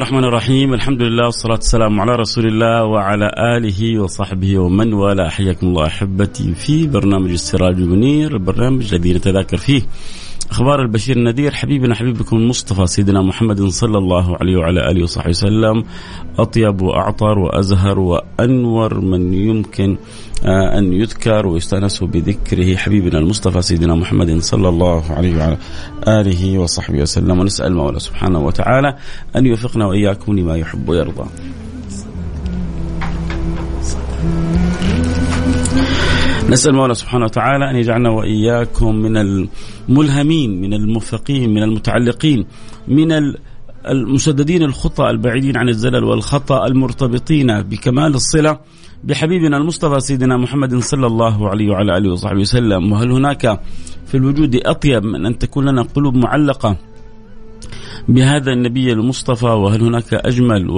الرحمن الرحيم. الحمد لله والصلاة والسلام على رسول الله وعلى آله وصحبه ومن والاه. حياكم الله أحبتي في برنامج السراج المنير البرنامج الذي نتذاكر فيه. أخبار البشير النذير. حبيبنا حبيبكم المصطفى سيدنا محمد صلى الله عليه وعلى آله وصحبه وسلم. أطيب وأعطر وأزهر وأنور من يمكن آه، أن يذكر ويستأنس بذكره. حبيبنا المصطفى سيدنا محمد صلى الله عليه وعلى آله وصحبه وسلم. ونسأل مولى سبحانه وتعالى أن يوفقنا وإياكم لما يحب ويرضى. نسأل الله سبحانه وتعالى أن يجعلنا وإياكم من الملهمين من الموفقين من المتعلقين من المسددين الخطى البعيدين عن الزلل والخطأ المرتبطين بكمال الصلة. بحبيبنا المصطفى سيدنا محمد صلى الله عليه وعلى آله وصحبه وسلم. وهل هناك في الوجود أطيب من أن تكون لنا قلوب معلقة بهذا النبي المصطفى؟ وهل هناك أجمل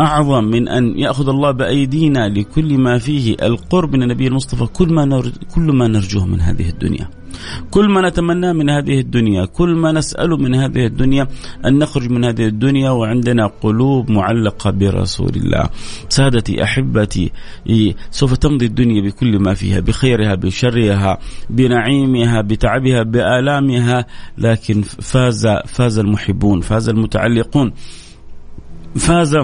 أعظم من أن يأخذ الله بأيدينا لكل ما فيه القرب من النبي المصطفى. كل ما كل ما نرجوه من هذه الدنيا. كل ما نتمناه من هذه الدنيا. كل ما نسأله من هذه الدنيا أن نخرج من هذه الدنيا وعندنا قلوب معلقة برسول الله. سادتي أحبتي سوف تمضي الدنيا بكل ما فيها بخيرها بشرها بنعيمها بتعبها بآلامها. لكن فاز فاز المحبون فاز المتعلقون. فاز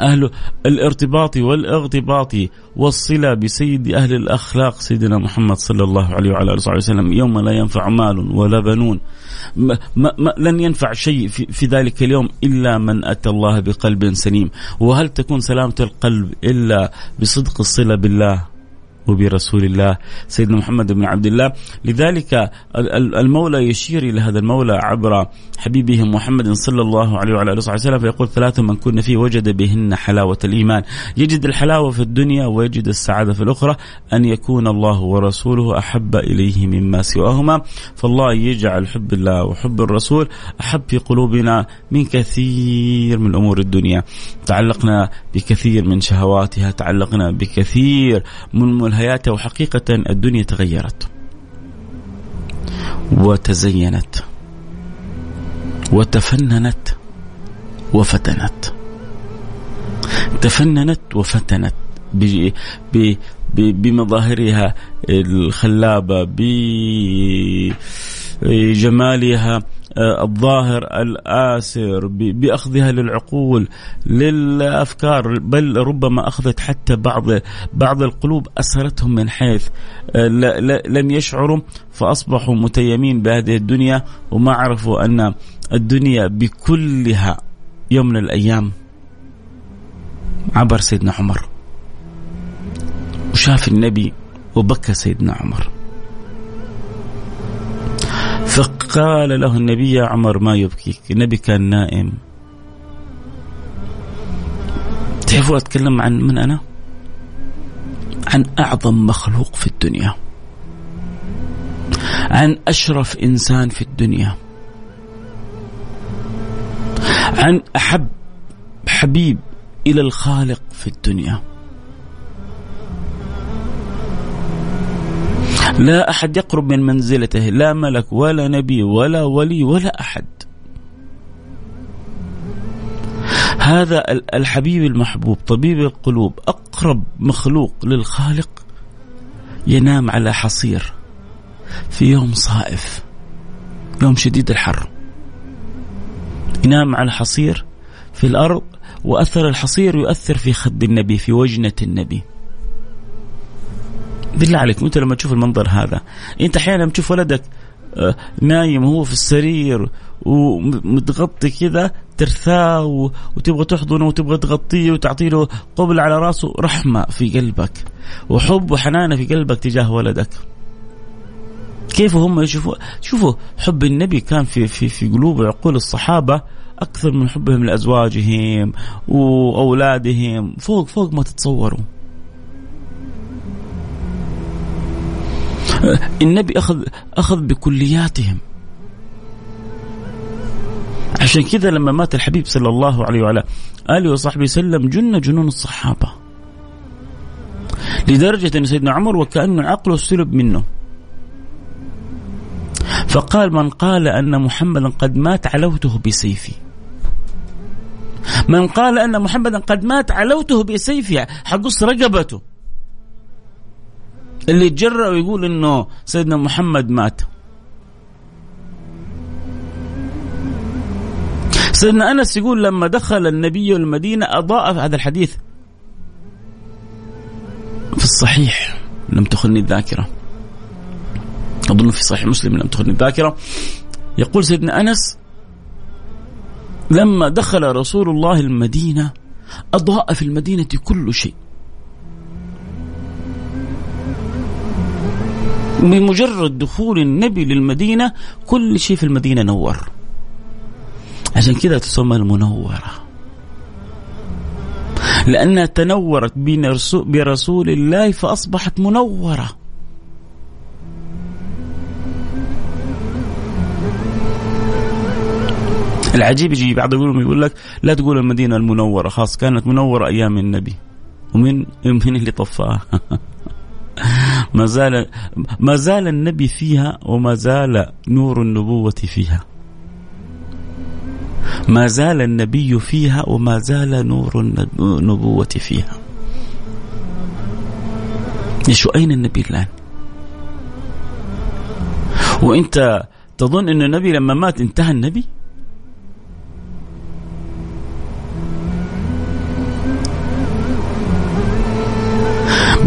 أهل الارتباط والاغتباط والصلة بسيد أهل الأخلاق سيدنا محمد صلى الله عليه وعلى آله وسلم. يوم لا ينفع مال ولا بنون. ما ما لن ينفع شيء في, في ذلك اليوم إلا من أتى الله بقلب سليم. وهل تكون سلامة القلب إلا بصدق الصلة بالله؟ وبرسول الله سيدنا محمد بن عبد الله. لذلك المولى يشير إلى هذا المولى عبر حبيبه محمد صلى الله عليه وعلى آله وسلم فيقول ثلاثة من كن فيه وجد بهن حلاوة الإيمان. يجد الحلاوة في الدنيا ويجد السعادة في الأخرى. أن يكون الله ورسوله أحب إليه مما سواهما. فالله يجعل حب الله وحب الرسول أحب في قلوبنا من كثير من أمور الدنيا. تعلقنا بكثير من شهواتها تعلقنا بكثير من ملهياتها وحقيقة الدنيا تغيرت. وتزينت. وتفننت. وفتنت. تفننت وفتنت. بمظاهرها الخلابة بجمالها. الظاهر الآسر بأخذها للعقول للأفكار بل ربما أخذت حتى بعض بعض القلوب أسرتهم من حيث آه، لم يشعروا فأصبحوا متيمين بهذه الدنيا وما عرفوا أن الدنيا بكلها يوم من الأيام عبر سيدنا عمر. وشاف النبي وبكى سيدنا عمر. فقال له النبي يا عمر ما يبكيك النبي كان نائم. تعرفوا أتكلم عن من أنا؟ عن أعظم مخلوق في الدنيا. عن أشرف إنسان في الدنيا. عن أحب حبيب إلى الخالق في الدنيا. لا أحد يقرب من منزلته لا ملك ولا نبي ولا ولي ولا أحد. هذا الحبيب المحبوب طبيب القلوب أقرب مخلوق للخالق ينام على حصير في يوم صائف يوم شديد الحر. ينام على حصير في الأرض وأثر الحصير يؤثر في خد النبي في وجنة النبي. بالله عليك أنت لما تشوف المنظر هذا أنت أحيانا تشوف ولدك آه، نايم وهو في السرير ومتغطي كذا ترثاه وتبغى تحضنه وتبغى تغطيه وتعطي له قبل على راسه رحمة في قلبك وحب وحنانة في قلبك تجاه ولدك. كيف هم يشوفوا؟ شوفوا حب النبي كان في في في قلوب وعقول الصحابة أكثر من حبهم لأزواجهم وأولادهم فوق فوق ما تتصوروا. النبي اخذ أخذ بكلياتهم. عشان كذا لما مات الحبيب صلى الله عليه وعلى آله وصحبه وسلم جن جنون الصحابة. لدرجة أن سيدنا عمر وكانه عقله سلب منه. فقال من قال أن محمدا قد مات علوته بسيفي. من قال أن محمدا قد مات علوته بسيفي حقص رقبته. اللي يتجرأ ويقول إنه سيدنا محمد مات. سيدنا أنس يقول لما دخل النبي المدينة أضاء هذا الحديث في الصحيح لم تخني الذاكرة. أظن في صحيح مسلم لم تخني الذاكرة. يقول سيدنا أنس لما دخل رسول الله المدينة أضاء في المدينة كل شيء. بمجرد دخول النبي للمدينة كل شيء في المدينة نور. عشان كذا تسمى المنورة. لأنها تنورت برسول الله فأصبحت منورة. العجيب يجي بعض يقول لك لا تقول المدينة المنورة خاص كانت منورة أيام النبي. ومن من اللي طفاها. ما زال ما زال النبي فيها وما زال نور النبوة فيها. ما زال النبي فيها وما زال نور النبوة فيها. شو أين النبي الآن؟ وإنت تظن إن النبي لما مات انتهى النبي؟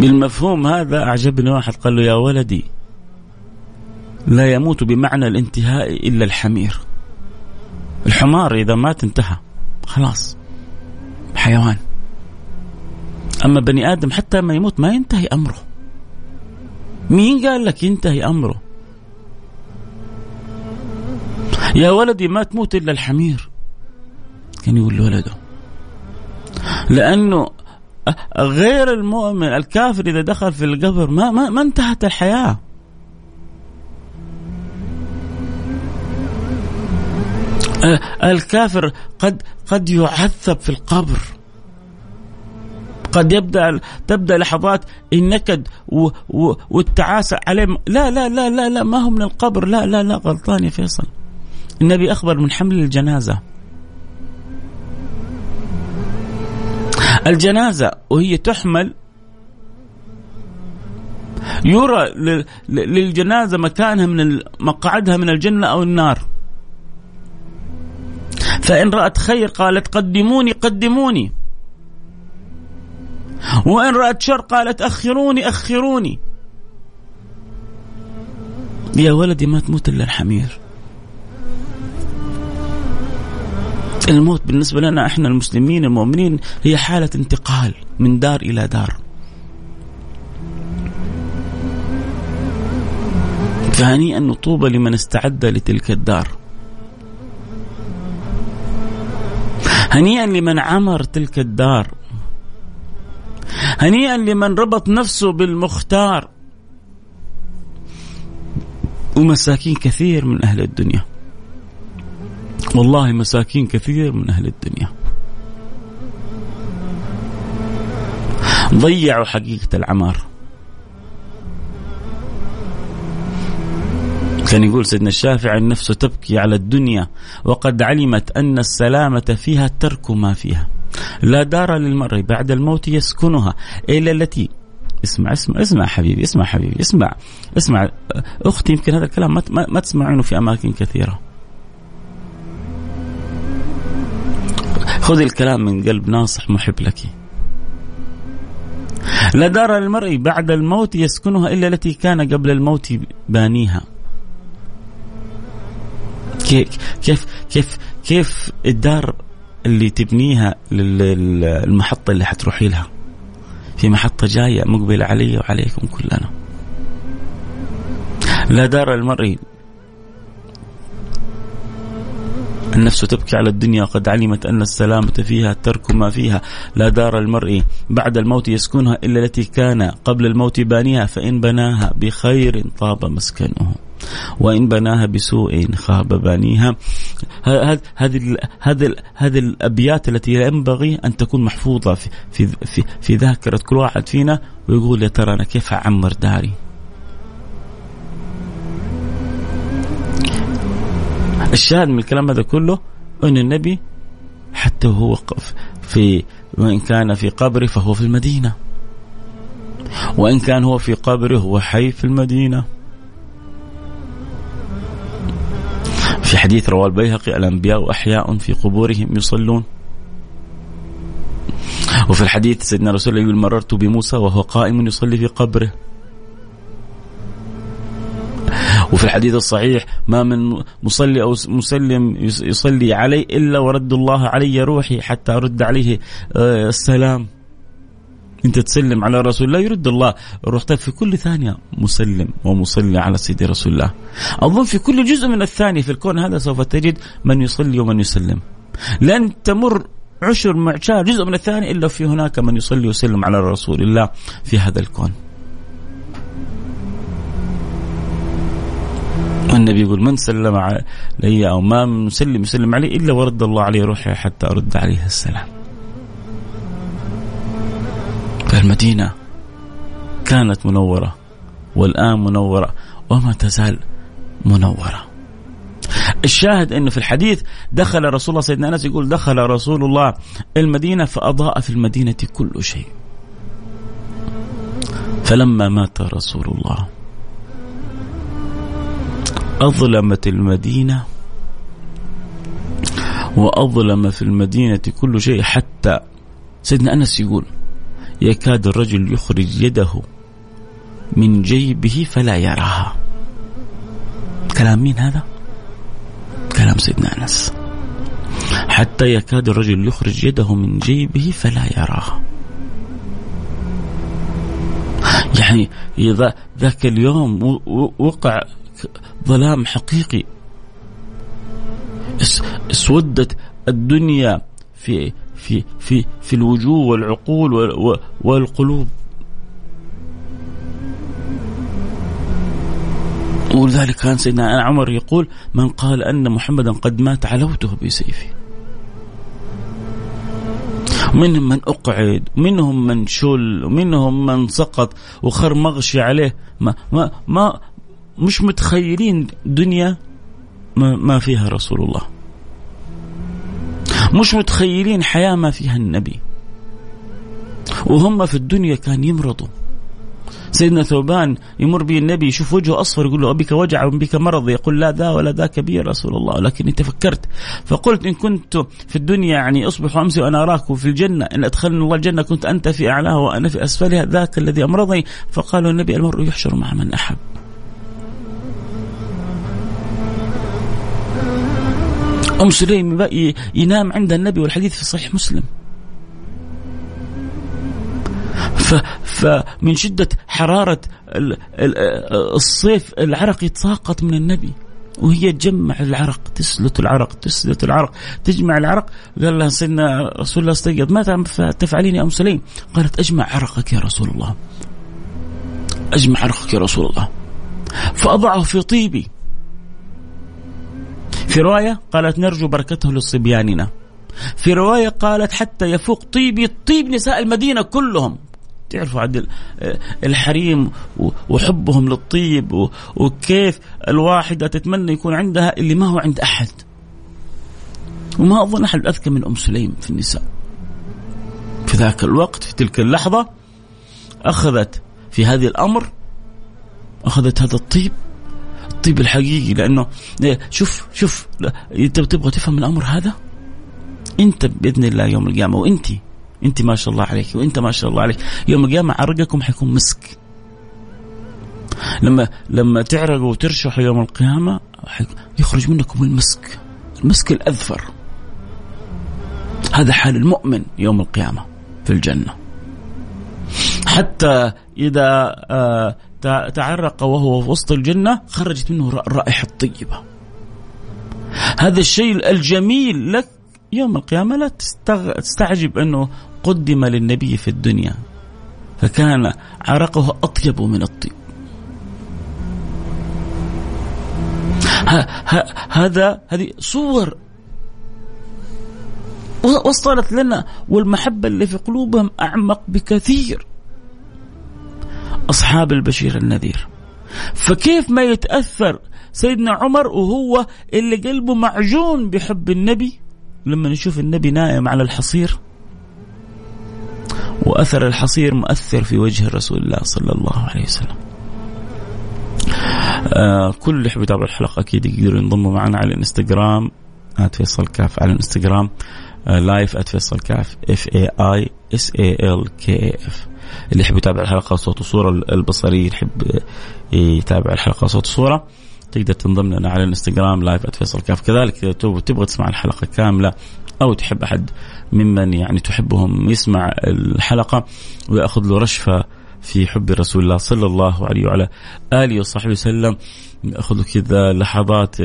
بالمفهوم هذا أعجبني واحد قال له يا ولدي لا يموت بمعنى الانتهاء إلا الحمير. الحمار إذا مات انتهى خلاص حيوان. أما بني آدم حتى ما يموت ما ينتهي أمره. مين قال لك ينتهي أمره؟ يا ولدي ما تموت إلا الحمير. كان يقول لولده لأنه غير المؤمن الكافر إذا دخل في القبر ما ما, ما انتهت الحياة. الكافر قد قد يعذب في القبر. قد يبدأ تبدأ لحظات النكد والتعاسة عليه لا لا لا لا لا ما هو من القبر لا لا لا غلطان يا فيصل. النبي أخبر من حمل الجنازة. الجنازة وهي تحمل يرى للجنازة مكانها من مقعدها من الجنة أو النار. فإن رأت خير قالت قدموني قدموني. وإن رأت شر قالت أخروني أخروني. يا ولدي ما تموت إلا الحمير. الموت. بالنسبة لنا إحنا المسلمين المؤمنين هي حالة انتقال من دار إلى دار. فهنيئا طوبى لمن استعد لتلك الدار. هنيئا لمن عمر تلك الدار. هنيئا لمن ربط نفسه بالمختار. ومساكين كثير من أهل الدنيا. والله مساكين كثير من أهل الدنيا. ضيعوا حقيقة العمار. كان يقول سيدنا الشافعي النفس تبكي على الدنيا وقد علمت أن السلامة فيها ترك ما فيها. لا دار للمرء بعد الموت يسكنها. إلا التي؟ اسمع اسمع اسمع حبيبي اسمع حبيبي اسمع اسمع. أختي يمكن هذا الكلام ما, ما تسمعونه في أماكن كثيرة. خذ الكلام من قلب ناصح محب لك. لا دار للمرء بعد الموت يسكنها إلا التي كان قبل الموت بانيها. كيف كيف كيف الدار اللي تبنيها للمحطة اللي حتروحي لها؟ في محطة جاية مقبلة علي وعليكم كلنا. لا دار المرء النفس تبكي على الدنيا وقد علمت أن السلامة فيها ترك ما فيها. لا دار المرء بعد الموت يسكنها إلا التي كان قبل الموت بانيها فإن بناها بخير طاب مسكنه وإن بناها بسوء خاب بانيها. هذه هذه هذه الأبيات التي ينبغي أن تكون محفوظة في في في, في ذاكرة كل واحد فينا ويقول يا ترى أنا كيف أعمر داري. الشاهد من الكلام هذا كله أن النبي حتى هو في وإن كان في قبره فهو في المدينة. وإن كان هو في قبره هو حي في المدينة. في حديث رواه البيهقي الأنبياء أحياء في قبورهم يصلون. وفي الحديث سيدنا رسول الله يقول مررت بموسى وهو قائم يصلي في قبره. وفي الحديث الصحيح ما من مصلي أو مسلم يصلي علي إلا ورد الله علي روحي حتى أرد عليه آه، السلام. أنت تسلم على رسول الله يرد الله. روح طيب في كل ثانية مسلم ومصلي على سيدي رسول الله. أظن في كل جزء من الثانية في الكون هذا سوف تجد من يصلي ومن يسلم. لن تمر عشر معشار جزء من الثاني إلا في هناك من يصلي ويسلم على رسول الله في هذا الكون. النبي يقول من سلم علي أو ما مسلم يسلم علي إلا ورد الله عليه روحي حتى أرد عليه السلام. فالمدينة كانت منورة والآن منورة وما تزال منورة. الشاهد إنه في الحديث دخل رسول الله سيدنا أنس يقول دخل رسول الله المدينة فأضاء في المدينة كل شيء. فلما مات رسول الله أظلمت المدينة وأظلم في المدينة كل شيء حتى سيدنا أنس يقول يكاد الرجل يخرج يده من جيبه فلا يراها. كلام مين هذا؟ كلام سيدنا أنس. حتى يكاد الرجل يخرج يده من جيبه فلا يراها. يعني ذاك اليوم وقع ظلام حقيقي. اسودت الدنيا في في في في الوجوه والعقول والقلوب. ولذلك كان سيدنا عمر يقول من قال أن محمدا قد مات علوته بسيفي منهم من أقعد منهم من شل منهم من سقط وخر مغشي عليه. ما ما ما مش متخيلين دنيا ما, فيها رسول الله. مش متخيلين حياة ما فيها النبي. وهم في الدنيا كان يمرضوا. سيدنا ثوبان يمر به النبي يشوف وجهه أصفر يقول له أبيك وجع وبك مرض يقول لا ذا ولا ذا كبير رسول الله. لكني تفكرت فقلت إن كنت في الدنيا يعني أصبح وامسي وأنا أراك في الجنة إن أدخلني الله الجنة كنت أنت في اعلاها وأنا في اسفلها ذاك الذي أمرضني. فقالوا النبي المرء يحشر مع من أحب. أم سليم ينام عند النبي والحديث في صحيح مسلم. فمن شدة حرارة الصيف العرق يتساقط من النبي وهي تجمع العرق تسلت العرق تسلت العرق تجمع العرق. قال لها سيدنا رسول الله استيقظ. ما تفعلين يا أم سليم؟ قالت أجمع عرقك يا رسول الله. أجمع عرقك يا رسول الله. فأضعه في طيبي. في رواية قالت نرجو بركته لصبياننا في رواية قالت حتى يفوق طيبي طيب نساء المدينة كلهم. تعرفوا عدل الحريم وحبهم للطيب وكيف الواحدة تتمنى يكون عندها اللي ما هو عند أحد. وما أظن أحد أذكى من أم سليم في النساء. في ذاك الوقت في تلك اللحظة أخذت في هذه الأمر أخذت هذا الطيب الطيب الحقيقي لأنه شوف شوف أنت تبغى تفهم الأمر هذا؟ أنت بإذن الله يوم القيامة وأنتِ أنت ما شاء الله عليك وأنت ما شاء الله عليك يوم القيامة عرقكم حيكون مسك. لما لما تعرقوا وترشحوا يوم القيامة يخرج منكم المسك المسك الأذفر. هذا حال المؤمن يوم القيامة في الجنة. حتى إذا آه، تعرق وهو في وسط الجنة خرجت منه الرائحة الطيبة. هذا الشيء الجميل لك يوم القيامة لا تستعجب أنه قدم للنبي في الدنيا. فكان عرقه أطيب من الطيب. هذا هذه صور وصلت لنا والمحبة اللي في قلوبهم أعمق بكثير. أصحاب البشير النذير. فكيف ما يتأثر سيدنا عمر وهو اللي قلبه معجون بحب النبي؟ لما نشوف النبي نائم على الحصير. وأثر الحصير مؤثر في وجه رسول الله صلى الله عليه وسلم. آه كل اللي يحب يتابع الحلقة أكيد يقدروا ينضموا معنا على الإنستغرام @فيصل كاف على الإنستغرام آه live @فيصل كاف F A I S A L K F اللي يحب يتابع الحلقة صوت وصورة البصري يحب يتابع الحلقة صوت وصورة تقدر تنضم لنا على الانستغرام live @فيصل كاف كذلك إذا تبغى تسمع الحلقة كاملة أو تحب أحد ممن يعني تحبهم يسمع الحلقة ويأخذ له رشفة في حب رسول الله صلى الله عليه وعلى آله وصحبه وسلم يأخذ كذا لحظات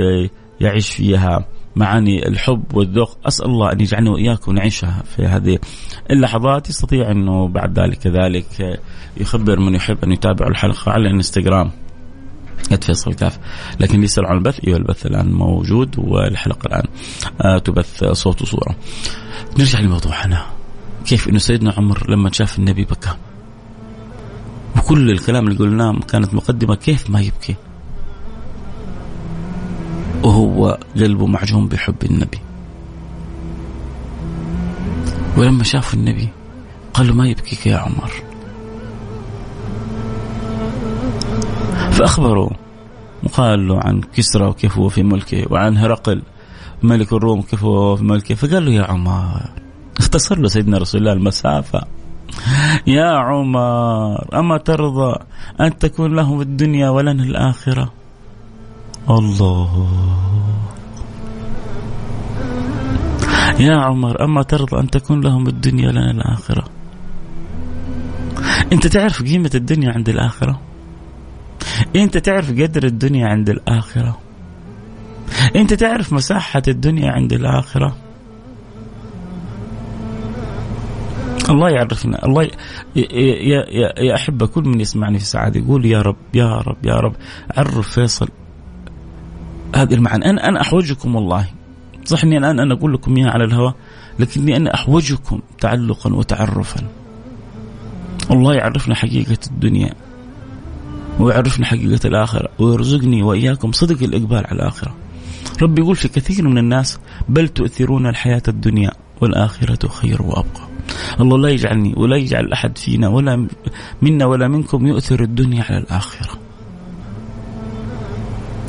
يعيش فيها معاني الحب والذوق. أسأل الله أن يجعلنا وإياكم نعيشها في هذه اللحظات. يستطيع أنه بعد ذلك كذلك يخبر من يحب أن يتابع الحلقة على الانستغرام فيصل كاف. لكن يسأل عن البث أيوه البث الآن موجود والحلقة الآن آه تبث صوت وصورة. نرجع لموضوعنا. كيف إنه سيدنا عمر لما شاف النبي بكى؟ وكل الكلام اللي قلناه كانت مقدمة كيف ما يبكي؟ وهو قلبه معجون بحب النبي. ولما شاف النبي قال له ما يبكيك يا عمر. فأخبروا وقال له عن كسرى وكيف هو في ملكه وعن هرقل ملك الروم كيف هو في ملكه فقال له يا عمر اختصر له سيدنا رسول الله المسافة. يا عمر أما ترضى أن تكون له في الدنيا ولنا الآخرة؟ الله. يا عمر أما ترضى أن تكون لهم الدنيا لنا الآخرة؟ أنت تعرف قيمة الدنيا عند الآخرة؟ أنت تعرف قدر الدنيا عند الآخرة؟ أنت تعرف مساحة الدنيا عند الآخرة؟ الله يعرفنا الله ي... يا يا يا احبه كل من يسمعني في سعاده يقول يا رب يا رب يا رب عرف فيصل. هذه المعنى أنا أنا أحوجكم والله. صح إني الآن أنا أقول لكم إياها على الهواء لكني أنا أحوجكم تعلقا وتعرفا. الله يعرفنا حقيقة الدنيا ويعرفني حقيقة الآخرة ويرزقني وإياكم صدق الإقبال على الآخرة. ربي يقول في كثير من الناس بل تؤثرون الحياة الدنيا والآخرة خير وأبقى. الله لا يجعلني ولا يجعل أحد فينا ولا منا ولا منكم يؤثر الدنيا على الآخرة.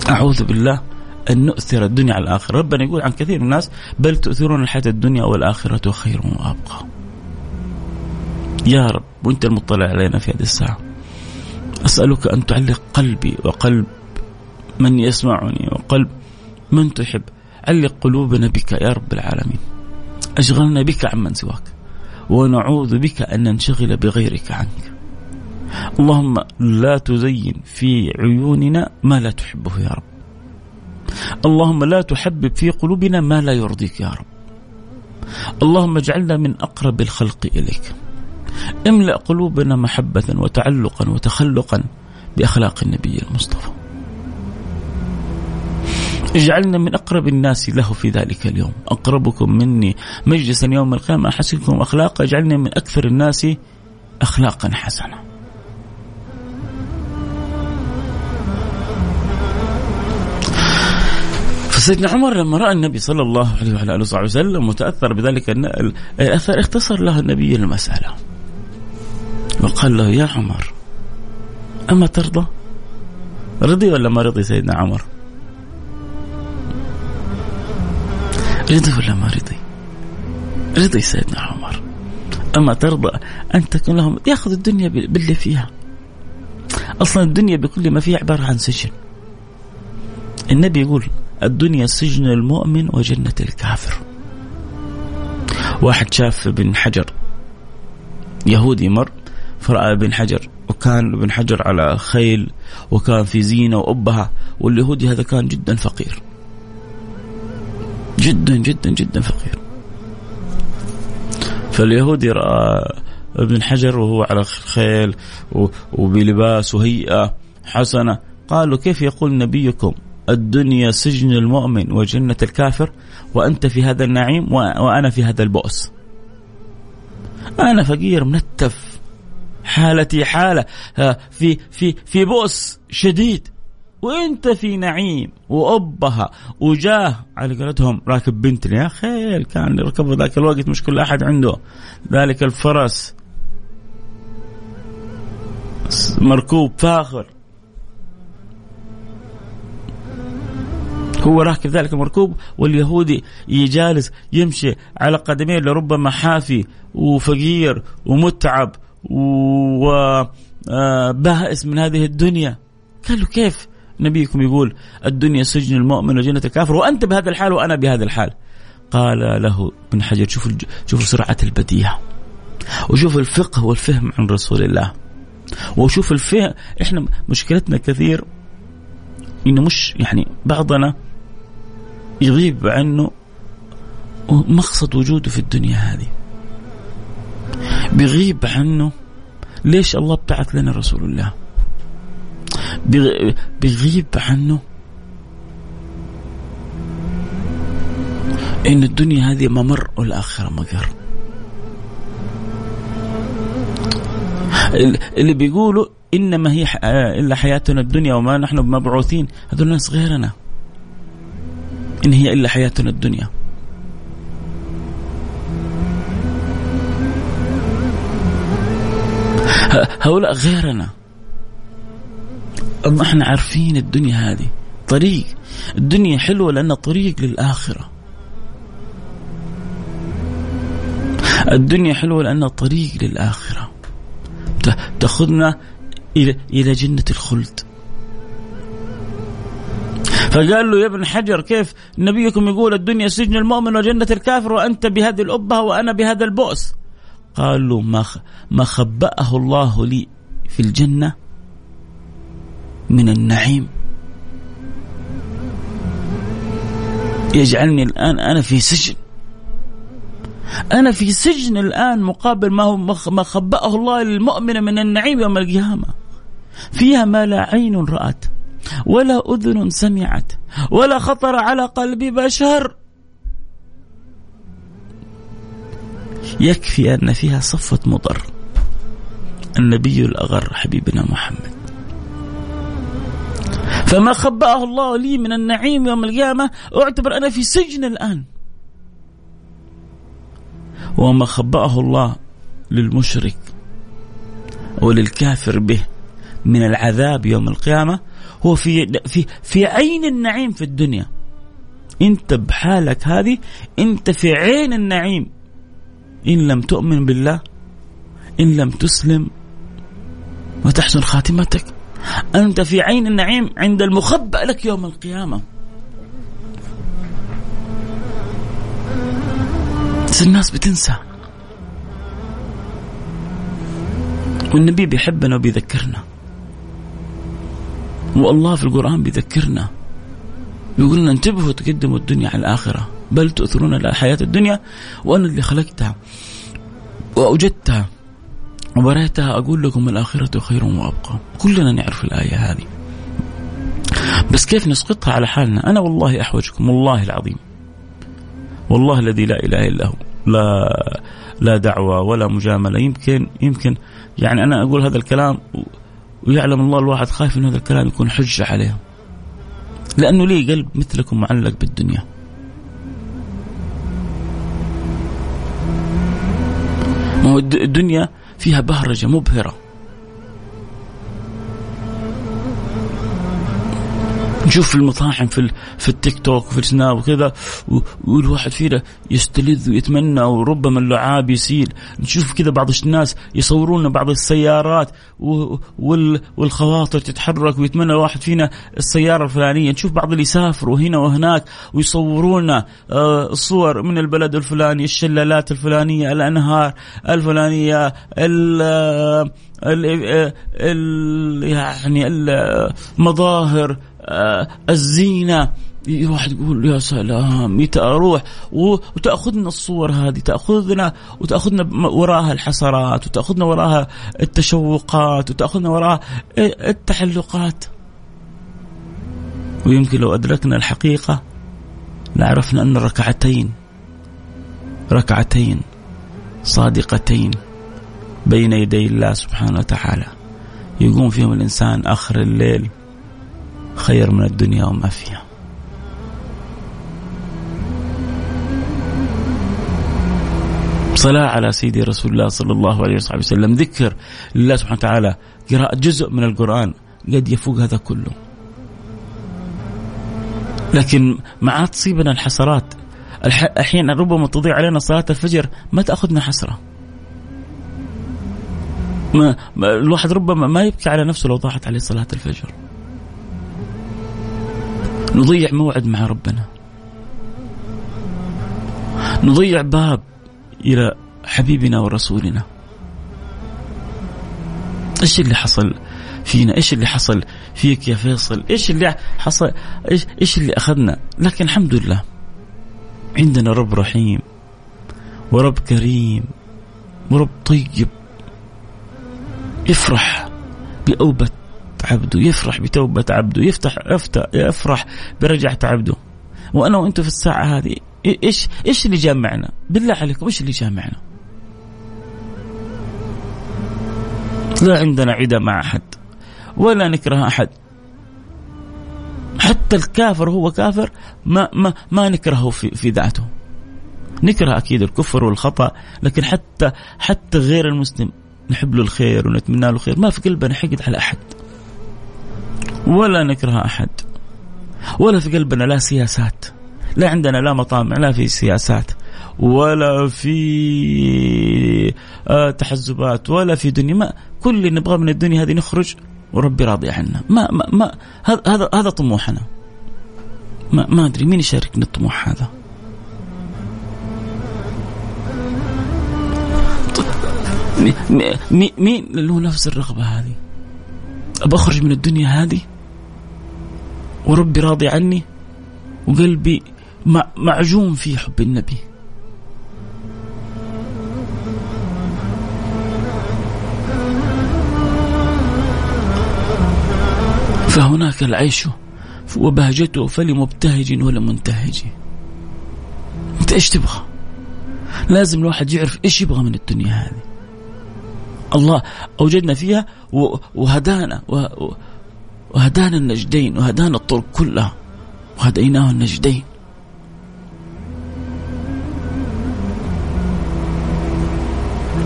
أعوذ بالله أن نؤثر الدنيا على الآخرة. ربنا يقول عن كثير من الناس بل تؤثرون الحياة الدنيا والآخرة خير وأبقى. يا رب وأنت المطلع علينا في هذه الساعة. أسألك أن تعلق قلبي وقلب من يسمعني وقلب من تحب. علق قلوبنا بك يا رب العالمين. أشغلنا بك عمن سواك ونعوذ بك أن ننشغل بغيرك عنك. اللهم لا تزين في عيوننا ما لا تحبه يا رب. اللهم لا تحبب في قلوبنا ما لا يرضيك يا رب. اللهم اجعلنا من أقرب الخلق إليك. املأ قلوبنا محبة وتعلقا وتخلقا بأخلاق النبي المصطفى. اجعلنا من أقرب الناس له في ذلك اليوم. أقربكم مني مجلسا يوم القيامة أحسنكم أخلاقا. اجعلنا من أكثر الناس أخلاقا حسنة فسيدنا عمر لما رأى النبي صلى الله عليه وعلى آله وصحبه وسلم وتاثر بذلك الأثر اختصر له النبي المسألة وقال له يا عمر أما ترضى؟ رضي ولا ما رضي سيدنا عمر؟ رضي ولا ما رضي؟ رضي سيدنا عمر أما ترضى أن تكون لهم يأخذ الدنيا باللي فيها أصلا الدنيا بكل ما فيها عبارة عن سجن النبي يقول الدنيا سجن المؤمن وجنة الكافر. واحد شاف ابن حجر يهودي مر فرأى ابن حجر وكان ابن حجر على خيل وكان في زينة وأبها واليهودي هذا كان جدا فقير. جدا جدا جدا فقير. فاليهودي رأى ابن حجر وهو على خيل وبلباس وهيئة حسنة. قالوا كيف يقول نبيكم؟ الدنيا سجن المؤمن وجنة الكافر وأنت في هذا النعيم وأنا في هذا البؤس. أنا فقير منتف. حالتي حالة. في في في بؤس شديد. وأنت في نعيم وأبها وجاه. على قولتهم راكب بنت يا خيل كان يركبوا ذاك الوقت مش كل أحد عنده. ذلك الفرس. مركوب فاخر. هو راكب ذلك المركوب واليهودي يجالس يمشي على قدميه لربما حافي وفقير ومتعب وبائس من هذه الدنيا. قال له كيف؟ نبيكم يقول الدنيا سجن المؤمن وجنة الكافر وأنت بهذا الحال وأنا بهذا الحال. قال له ابن حجر شوف شوف سرعة البديهة وشوف الفقه والفهم عن رسول الله وشوف الفهم. إحنا مشكلتنا كثير إنه مش يعني بعضنا يغيب عنه مقصد وجوده في الدنيا هذه. بيغيب عنه ليش الله بعث لنا رسول الله؟ بيغيب عنه إن الدنيا هذه ممر والآخرة مقر. اللي بيقولوا إنما هي إلا حياتنا الدنيا وما نحن بمبعوثين. هذول ناس غيرنا. إن هي إلا حياتنا الدنيا. هؤلاء غيرنا. أما إحنا عارفين الدنيا هذه. طريق. الدنيا حلوة لأنها طريق للآخرة. الدنيا حلوة لأنها طريق للآخرة. تأخذنا إلى إلى جنة الخلد. فقال له يا ابن حجر كيف نبيكم يقول الدنيا سجن المؤمن وجنة الكافر وأنت بهذه الأبهة وأنا بهذا البؤس؟ قال له ما ما خبأه الله لي في الجنة من النعيم. يجعلني الآن أنا في سجن. أنا في سجن الآن مقابل ما هو ما خبأه الله للمؤمن من النعيم يوم القيامة. فيها ما لا عين رأت. ولا أذن سمعت ولا خطر على قلب بشر. يكفي أن فيها صفه مضر. النبي الأغر حبيبنا محمد. فما خبأه الله لي من النعيم يوم القيامة أعتبر أنا في سجن الآن. وما خبأه الله للمشرك وللكافر به من العذاب يوم القيامة هو في في في عين النعيم في الدنيا. انت بحالك هذه انت في عين النعيم. إن لم تؤمن بالله إن لم تسلم وتحسن خاتمتك. أنت في عين النعيم عند المخبأ لك يوم القيامة. بس الناس بتنسى. والنبي بيحبنا وبيذكرنا. والله في القرآن بيذكرنا. يقول لنا انتبهوا تقدموا الدنيا على الآخرة. بل تؤثرون الحياة الدنيا وأنا اللي خلقتها وأوجدتها وبريتها. أقول لكم الآخرة خير وأبقى. كلنا نعرف الآية هذه. بس كيف نسقطها على حالنا؟ أنا والله أحوجكم والله العظيم. والله الذي لا إله إلا هو. لا لا دعوة ولا مجاملة. يمكن يمكن يعني أنا أقول هذا الكلام ويعلم الله الواحد خايف أن هذا الكلام يكون حجة عليه لأنه لي قلب مثلكم معلق بالدنيا. الدنيا فيها بهرجة مبهرة. نشوف المطاعم في في التيك توك وفي السناب وكذا والواحد فينا يستلذ ويتمنى وربما اللعاب يسيل. نشوف كذا بعض الناس يصورون بعض السيارات والخواطر تتحرك ويتمنى الواحد فينا السيارة الفلانية. نشوف بعض اللي يسافروا هنا وهناك ويصورون آه، صور من البلد الفلاني الشلالات الفلانية الأنهار الفلانية ال ال ال يعني المظاهر آه، الزينة. الواحد يقول يا سلام متى أروح وتأخذنا الصور هذه تأخذنا وتأخذنا وراها الحسرات وتأخذنا وراها التشوقات وتأخذنا وراها التحلقات. ويمكن لو أدركنا الحقيقة لعرفنا أن ركعتين ركعتين صادقتين بين يدي الله سبحانه وتعالى. يقوم فيهم الإنسان آخر الليل خير من الدنيا وما فيها. صلاة على سيدي رسول الله صلى الله عليه وصحبه وسلم. ذكر لله سبحانه وتعالى قراءة جزء من القرآن قد يفوق هذا كله. لكن مع تصيبنا الحسرات. أحيانا ربما تضيع علينا صلاة الفجر ما تأخذنا حسرة. ما الواحد ربما ما يبكي على نفسه لو ضاعت عليه صلاة الفجر. نضيع موعد مع ربنا. نضيع باب إلى حبيبنا ورسولنا. إيش اللي حصل فينا؟ إيش اللي حصل فيك يا فيصل؟ إيش اللي حصل؟ إيش إيش اللي أخذنا؟ لكن الحمد لله عندنا رب رحيم ورب كريم ورب طيب. يفرح بأوبة عبده يفرح بتوبة عبده يفتح يفرح برجعة عبده. وأنا وأنتم في الساعة هذه إيش إيش اللي جامعنا؟ بالله عليكم إيش اللي جامعنا؟ لا عندنا عدة مع أحد ولا نكره أحد. حتى الكافر هو كافر ما ما ما نكرهه في في ذاته. نكره أكيد الكفر والخطأ لكن حتى حتى غير المسلم نحب له الخير ونتمنى له الخير. ما في قلبنا حقد على أحد. ولا نكره أحد. ولا في قلبنا لا سياسات. لا عندنا لا مطامع لا في سياسات. ولا في آه، تحزبات ولا في دنيا. ما كل اللي نبغاه من الدنيا هذه نخرج وربي راضي عنا. ما ما, ما هذا هذا طموحنا. ما ما أدري مين يشاركني الطموح هذا. مين اللي له نفس الرغبة هذه؟ ابى أخرج من الدنيا هذه؟ وربي راضي عني وقلبي معجون في حب النبي. فهناك العيش وبهجته فلمبتهج ولا منتهج انت إيش تبغى؟ لازم الواحد يعرف إيش يبغى من الدنيا هذه. الله أوجدنا فيها وهدانا وهدانا النجدين وهدانا الطرق كلها وهديناه النجدين.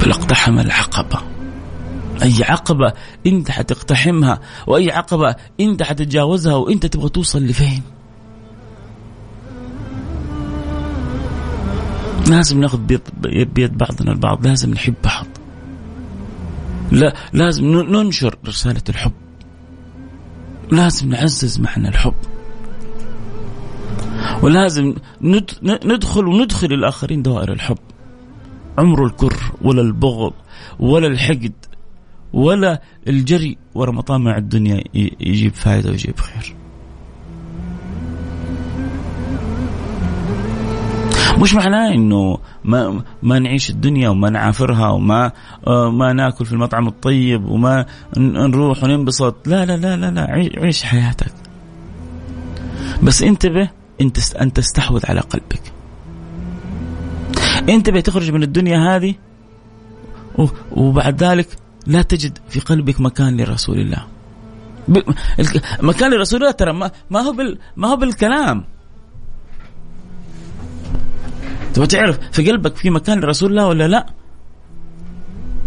بل اقتحم العقبة. أي عقبة أنت حتقتحمها وأي عقبة أنت حتتجاوزها وأنت تبغى توصل لفين؟ لازم ناخذ بيد بعضنا البعض لازم نحب بعض. لا لازم ننشر رسالة الحب. لازم نعزز معنى الحب. ولازم ندخل وندخل الآخرين دوائر الحب. عمر الكر ولا البغض ولا الحقد ولا الجري ورا مطامع الدنيا يجيب فائدة ويجيب خير. مش معناه إنه ما ما نعيش الدنيا وما نعافرها وما آه، ما ناكل في المطعم الطيب وما نروح وننبسط. لا لا لا لا لا عيش حياتك. بس انتبه انت ان تستحوذ على قلبك. انتبه تخرج من الدنيا هذه وبعد ذلك لا تجد في قلبك مكان لرسول الله. مكان لرسول الله ترى ما هو بال ما هو بالكلام. تبغى تعرف في قلبك في مكان لرسول الله ولا لا؟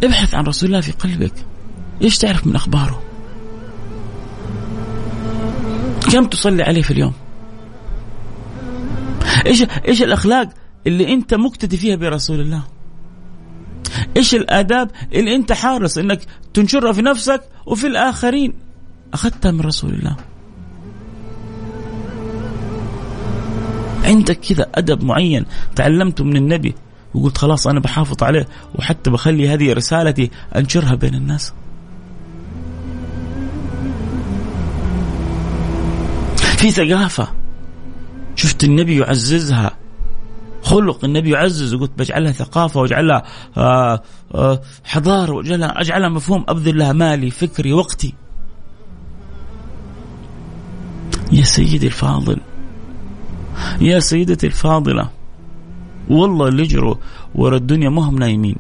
ابحث عن رسول الله في قلبك. إيش تعرف من أخباره؟ كم تصلي عليه في اليوم؟ إيش إيش الأخلاق اللي أنت مقتدي فيها برسول الله؟ إيش الآداب اللي أنت حارس إنك تنشرها في نفسك وفي الآخرين؟ أخذتها من رسول الله. عندك كذا أدب معين تعلمته من النبي؟ وقلت خلاص أنا بحافظ عليه وحتى بخلي هذه رسالتي أنشرها بين الناس. في ثقافة شفت النبي يعززها خلق النبي يعزز وقلت بجعلها ثقافة واجعلها آه، آه، حضارة واجعلها أجعلها مفهوم. أبذل لها مالي فكري وقتي. يا سيدي الفاضل يا سيدتي الفاضلة والله اللي يجروا ورا الدنيا ما هم نايمين.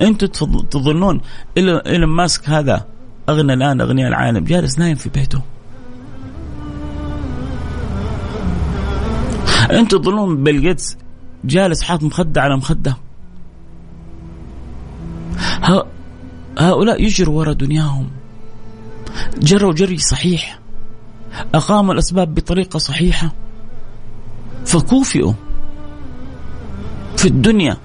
أنتم تظنون إيلون ماسك هذا أغنى الآن أغنياء العالم جالس نايم في بيته. أنتم تظنون بيل جيتس جالس حاط مخدة على مخدة؟ هؤلاء يجروا ورا دنياهم. جروا جري صحيح. أقاموا الأسباب بطريقة صحيحة. فكوفئوا في الدنيا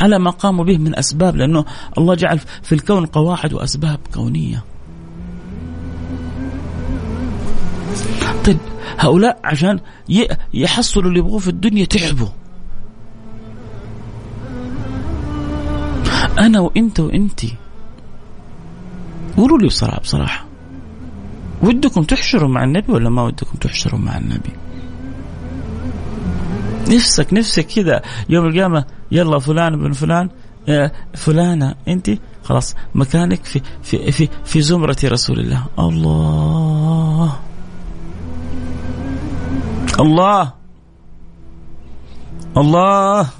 على ما قاموا به من أسباب لأنه الله جعل في الكون قواعد وأسباب كونية. طيب هؤلاء عشان يحصلوا اللي يبغوه في الدنيا تعبوا. أنا وإنت وانتي قولوا لي بصراحة بصراحة ودكم تحشروا مع النبي ولا ما ودكم تحشروا مع النبي؟ نفسك نفسك كذا. يوم القيامة يلا فلان بن فلان فلانة أنت؟ خلاص مكانك في في في في زمرة رسول الله. الله. الله. الله.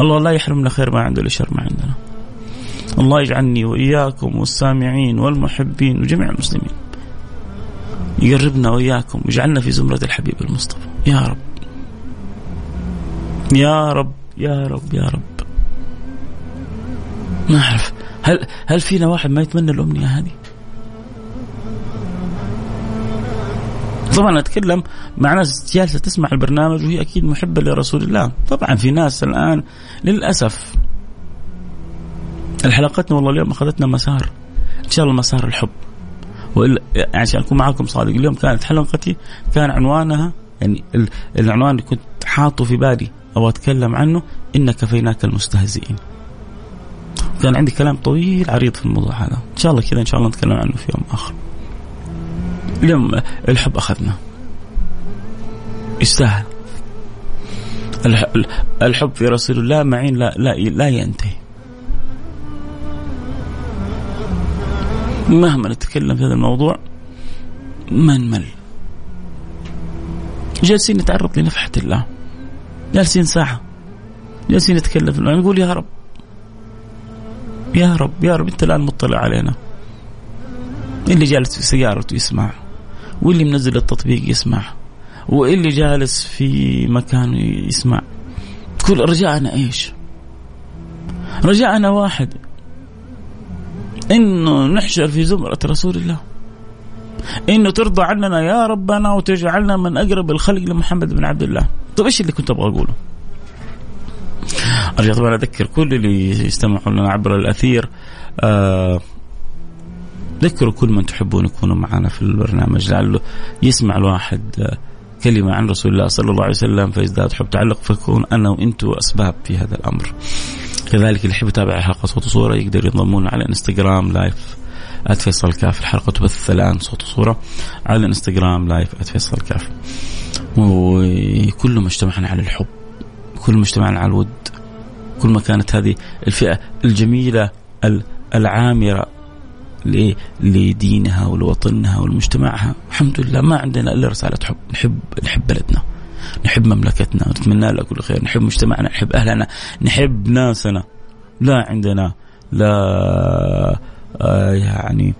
الله لا يحرمنا خير ما عنده لشر ما عندنا. الله يجعلني وإياكم والسامعين والمحبين وجميع المسلمين. يقربنا وإياكم ويجعلنا في زمرة الحبيب المصطفى. يا رب. يا رب. يا رب. يا رب. ما أعرف. هل هل فينا واحد ما يتمنى الأمنية هذه؟ طبعا أتكلم مع ناس جالسة تسمع البرنامج وهي أكيد محبة لرسول الله، طبعا في ناس الآن للأسف الحلقتنا والله اليوم أخذتنا مسار. إن شاء الله مسار الحب. والا يعني عشان أكون معاكم صادق اليوم كانت حلقتي كان عنوانها يعني العنوان اللي كنت حاطه في بالي أو أتكلم عنه ان كفيناك المستهزئين. كان عندي كلام طويل عريض في الموضوع هذا، إن شاء الله كذا إن شاء الله نتكلم عنه في يوم آخر. اليوم الحب أخذنا. يستاهل. الحب في رسول الله معين لا لا لا ينتهي. مهما نتكلم في هذا الموضوع ما نمل جالسين نتعرض لنفحة الله. جالسين ساعة. جالسين نتكلم في نقول يا رب. يا رب. يا رب. أنت الآن مطلع علينا. اللي جالس في سيارته يسمع. واللي منزل التطبيق يسمع. واللي جالس في مكانه يسمع. كل رجاءنا إيش؟ رجاءنا واحد. إنه نحشر في زمرة رسول الله. إنه ترضى عننا يا ربنا وتجعلنا من أقرب الخلق لمحمد بن عبد الله. طيب إيش اللي كنت أبغى أقوله؟ ارجع طبعا أذكر كل اللي يستمعوا لنا عبر الأثير آه ذكروا كل من تحبون يكونوا معنا في البرنامج لعله يسمع الواحد آه كلمة عن رسول الله صلى الله عليه وسلم فيزداد حب تعلق فيكون أنا وأنتم أسباب في هذا الأمر. كذلك اللي يحب يتابع حلقة صوت وصورة يقدر ينضمون على إنستغرام live @فيصل كاف. الحلقة تبث الآن صوت وصورة على الانستغرام live @فيصل كاف. وكل ما اجتمعنا على الحب كل ما اجتمعنا على الود كل ما كانت هذه الفئة الجميلة العامرة لدينها ولوطنها ولمجتمعها الحمد لله ما عندنا إلا رسالة حب. نحب نحب بلدنا. نحب مملكتنا نتمنى لها كل خير نحب مجتمعنا نحب أهلنا نحب ناسنا. لا عندنا لا آه يعني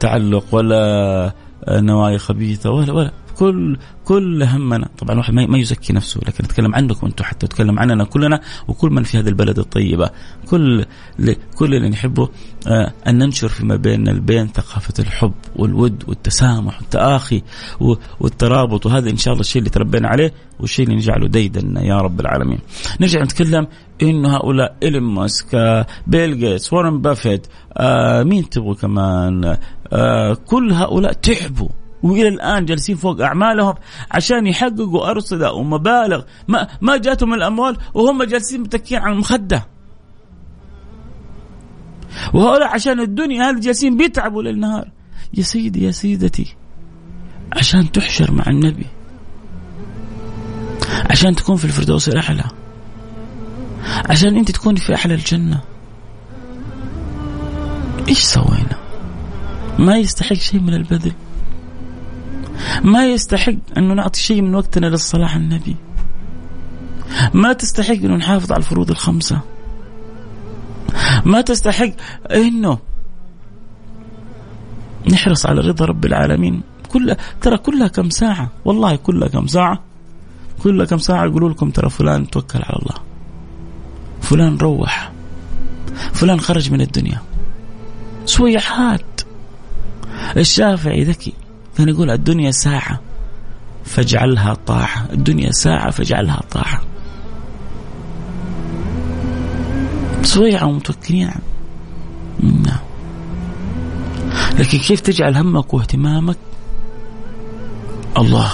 تعلق ولا نوايا خبيثة ولا ولا. كل كل همنا. طبعا الواحد ما يزكي نفسه لكن اتكلم عنكم أنتم حتى اتكلم عننا كلنا وكل من في هذه البلد الطيبة. كل كل اللي نحبه آه أن ننشر فيما بيننا البين ثقافة الحب والود والتسامح والتآخي والترابط. وهذا إن شاء الله الشيء اللي تربينا عليه والشيء اللي نجعله ديدنا يا رب العالمين. نرجع نتكلم انه هؤلاء إيلون ماسك آه بيل جيتس وارن بافيت آه مين تبغوا كمان؟ آه كل هؤلاء تعبوا. وإلى الآن جالسين فوق أعمالهم عشان يحققوا أرصدة ومبالغ ما ما جاتهم الأموال وهم جالسين متكين على المخدة. وهؤلاء عشان الدنيا هذه جالسين بيتعبوا ليل نهار. يا سيدي يا سيدتي عشان تحشر مع النبي. عشان تكون في الفردوس الأعلى. عشان أنت تكوني في أحلى الجنة. إيش سوينا؟ ما يستحق شيء من البذل. ما يستحق أنه نعطي شيء من وقتنا للصلاة على النبي. ما تستحق أنه نحافظ على الفروض الخمسة. ما تستحق أنه نحرص على رضا رب العالمين. كل ترى كلها كم ساعة؟ والله كلها كم ساعة؟ كلها كم ساعة يقولوا لكم ترى فلان توكل على الله. فلان روح. فلان خرج من الدنيا. سويحات الشافعي ذكي. كان يقول الدنيا ساعة فاجعلها طاعة. الدنيا ساعة فاجعلها طاعة. صويعة ومتوكلين نعم. لكن كيف تجعل همك واهتمامك؟ الله.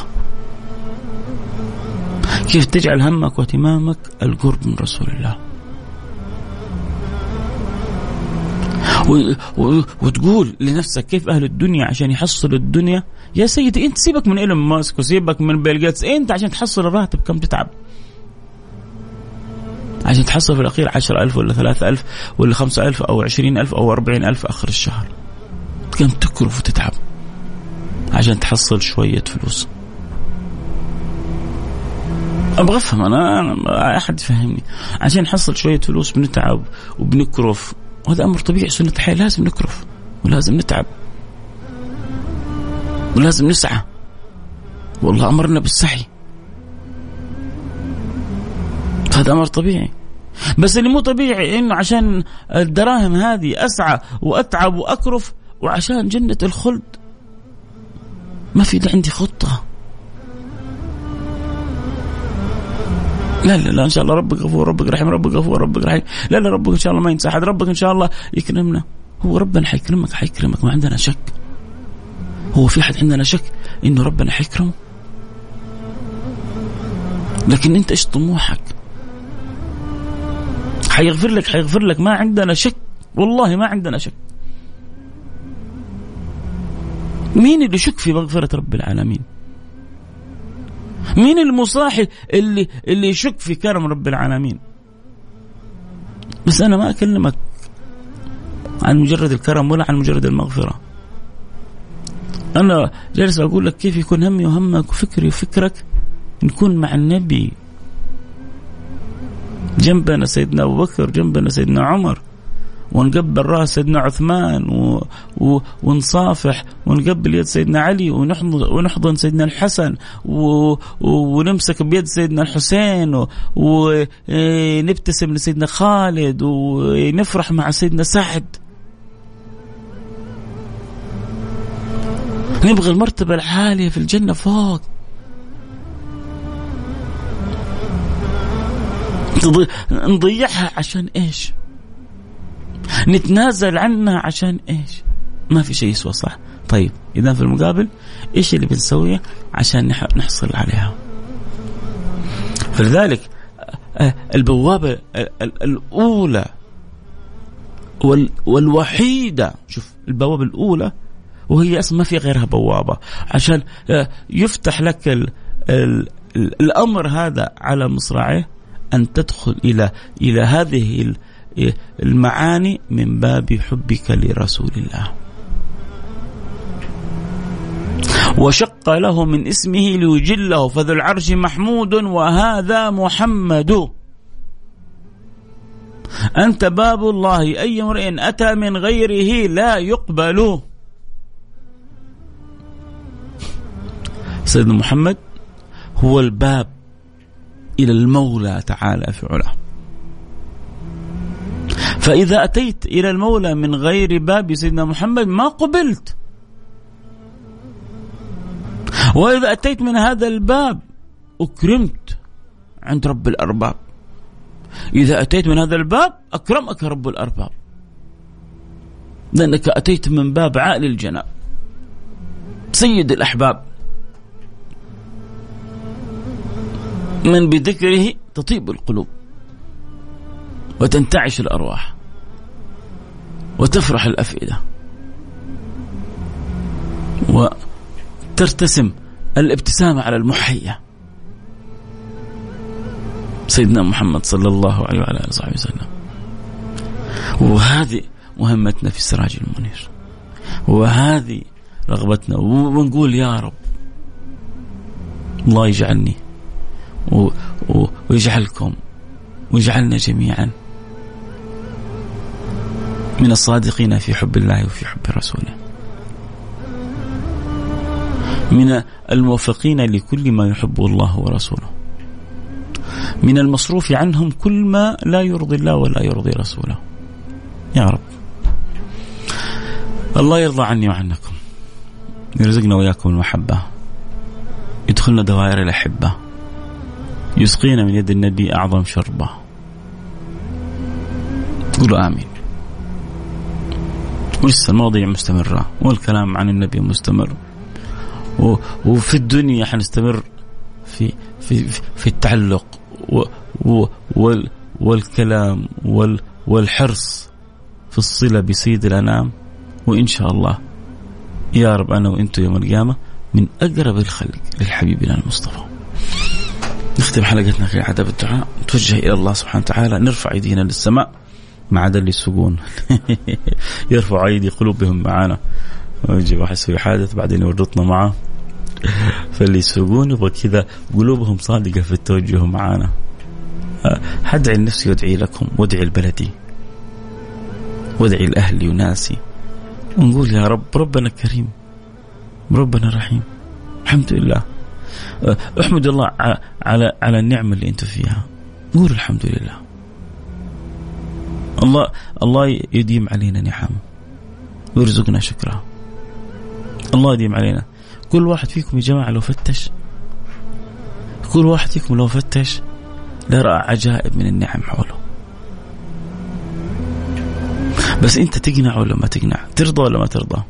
كيف تجعل همك واهتمامك؟ القرب من رسول الله. وتقول لنفسك كيف أهل الدنيا عشان يحصلوا الدنيا؟ يا سيدي أنت سيبك من إيلون ماسك وسيبك من بيل جيتس أنت عشان تحصل الراتب كم تتعب؟ عشان تحصل في الأخير عشر ألف ولا ثلاثة ألف ولا خمسة ألف أو عشرين ألف أو أربعين ألف آخر الشهر. كم تكرف وتتعب عشان تحصل شوية فلوس؟ أبغى أفهم أنا, أحد يفهمني. عشان نحصل شوية فلوس بنتعب وبنكرف وهذا أمر طبيعي سنة الحياة لازم نكرف ولازم نتعب ولازم نسعى. والله أمرنا بالسعي. هذا أمر طبيعي. بس اللي مو طبيعي إنه عشان الدراهم هذه أسعى وأتعب وأكرف وعشان جنة الخلد. ما في عندي خطة. لا لا لا إن شاء الله ربك غفور ربك رحيم ربك غفور ربك رحيم. لا لا ربك إن شاء الله ما ينسى. أحد ربك إن شاء الله يكرمنا. هو ربنا حيكرمك حيكرمك. ما عندنا شك. هو في أحد عندنا شك إنه ربنا حيكرمه؟ لكن أنت إيش طموحك؟ حيغفر لك حيغفر لك. ما عندنا شك. والله ما عندنا شك. مين اللي يشك في مغفرة رب العالمين؟ مين المصاحي اللي اللي يشك في كرم رب العالمين؟ بس أنا ما أكلمك عن مجرد الكرم ولا عن مجرد المغفرة. أنا جالس أقول لك كيف يكون همي وهمك وفكري وفكرك نكون مع النبي. جنبنا سيدنا أبو بكر جنبنا سيدنا عمر. ونقبل رأس سيدنا عثمان و... و... ونصافح ونقبل يد سيدنا علي ونحضن, ونحضن سيدنا الحسن و... ونمسك بيد سيدنا الحسين. ونبتسم لسيدنا خالد ونفرح مع سيدنا سعد نبغى المرتبة العالية في الجنة فوق نضيعها عشان إيش؟ نتنازل عنها عشان إيش؟ ما في شيء يسوى صح؟ طيب إذا في المقابل إيش اللي بنسويه عشان نحصل عليها؟ فلذلك البوابة الأولى والوحيدة شوف البوابة الأولى وهي أصلا ما في غيرها بوابة عشان يفتح لك ال ال الأمر هذا على مصراعيه أن تدخل إلى إلى هذه المعاني من باب حبك لرسول الله. وشق له من اسمه ليجله فذو العرش محمود وهذا محمد. أنت باب الله أي امرئ أتى من غيره لا يقبل. سيدنا محمد هو الباب إلى المولى تعالى في علاه فإذا أتيت إلى المولى من غير باب سيدنا محمد ما قبلت. وإذا أتيت من هذا الباب أكرمت عند رب الأرباب. إذا أتيت من هذا الباب أكرمك رب الأرباب. لأنك أتيت من باب عائل الجناب. سيد الأحباب. من بذكره تطيب القلوب. وتنتعش الأرواح. وتفرح الأفئدة. وترتسم الابتسامة على المحيا سيدنا محمد صلى الله عليه وعلى آله وصحبه وسلم. وهذه مهمتنا في السراج المنير. وهذه رغبتنا. ونقول يا رب الله يجعلني ويجعلكم ويجعلنا جميعا. من الصادقين في حب الله وفي حب رسوله. من الموفقين لكل ما يحبه الله ورسوله. من المصروف عنهم كل ما لا يرضي الله ولا يرضي رسوله. يا رب. الله يرضى عني وعنكم. يرزقنا وإياكم المحبة. يدخلنا دوائر الأحبة. يسقينا من يد النبي أعظم شربة. قولوا آمين. ولسه المواضيع مستمرة والكلام عن النبي مستمر. وفي الدنيا حنستمر في في في التعلق وال والكلام وال والحرص في الصلة بسيد الأنام. وإن شاء الله يا رب أنا وأنتم يوم القيامة من أقرب الخلق للحبيبنا المصطفى. نختم حلقتنا في عدب الدعاء. نتوجه إلى الله سبحانه وتعالى. نرفع ايدينا للسماء. ما عدا اللي يسوقون يرفع أيدي قلوبهم معانا. ويجي واحد يسوي حادث بعدين يورطنا معه. فاللي يسوقون يبغى كذا قلوبهم صادقة في التوجه معانا. حدعي لنفسي وادعي لكم وادعي لبلدي وادعي لاهلي وناسي ونقول يا رب ربنا كريم. ربنا رحيم. الحمد لله. احمد الله على على النعمة اللي أنت فيها. قول الحمد لله. الله الله يديم علينا نعم. ويرزقنا شكرها الله يديم علينا. كل واحد فيكم يا جماعة لو فتش. كل واحد فيكم لو فتش لرأى عجائب من النعم حوله. بس أنت تقنع ولا ما تقنع؟ ترضى ولا ما ترضى؟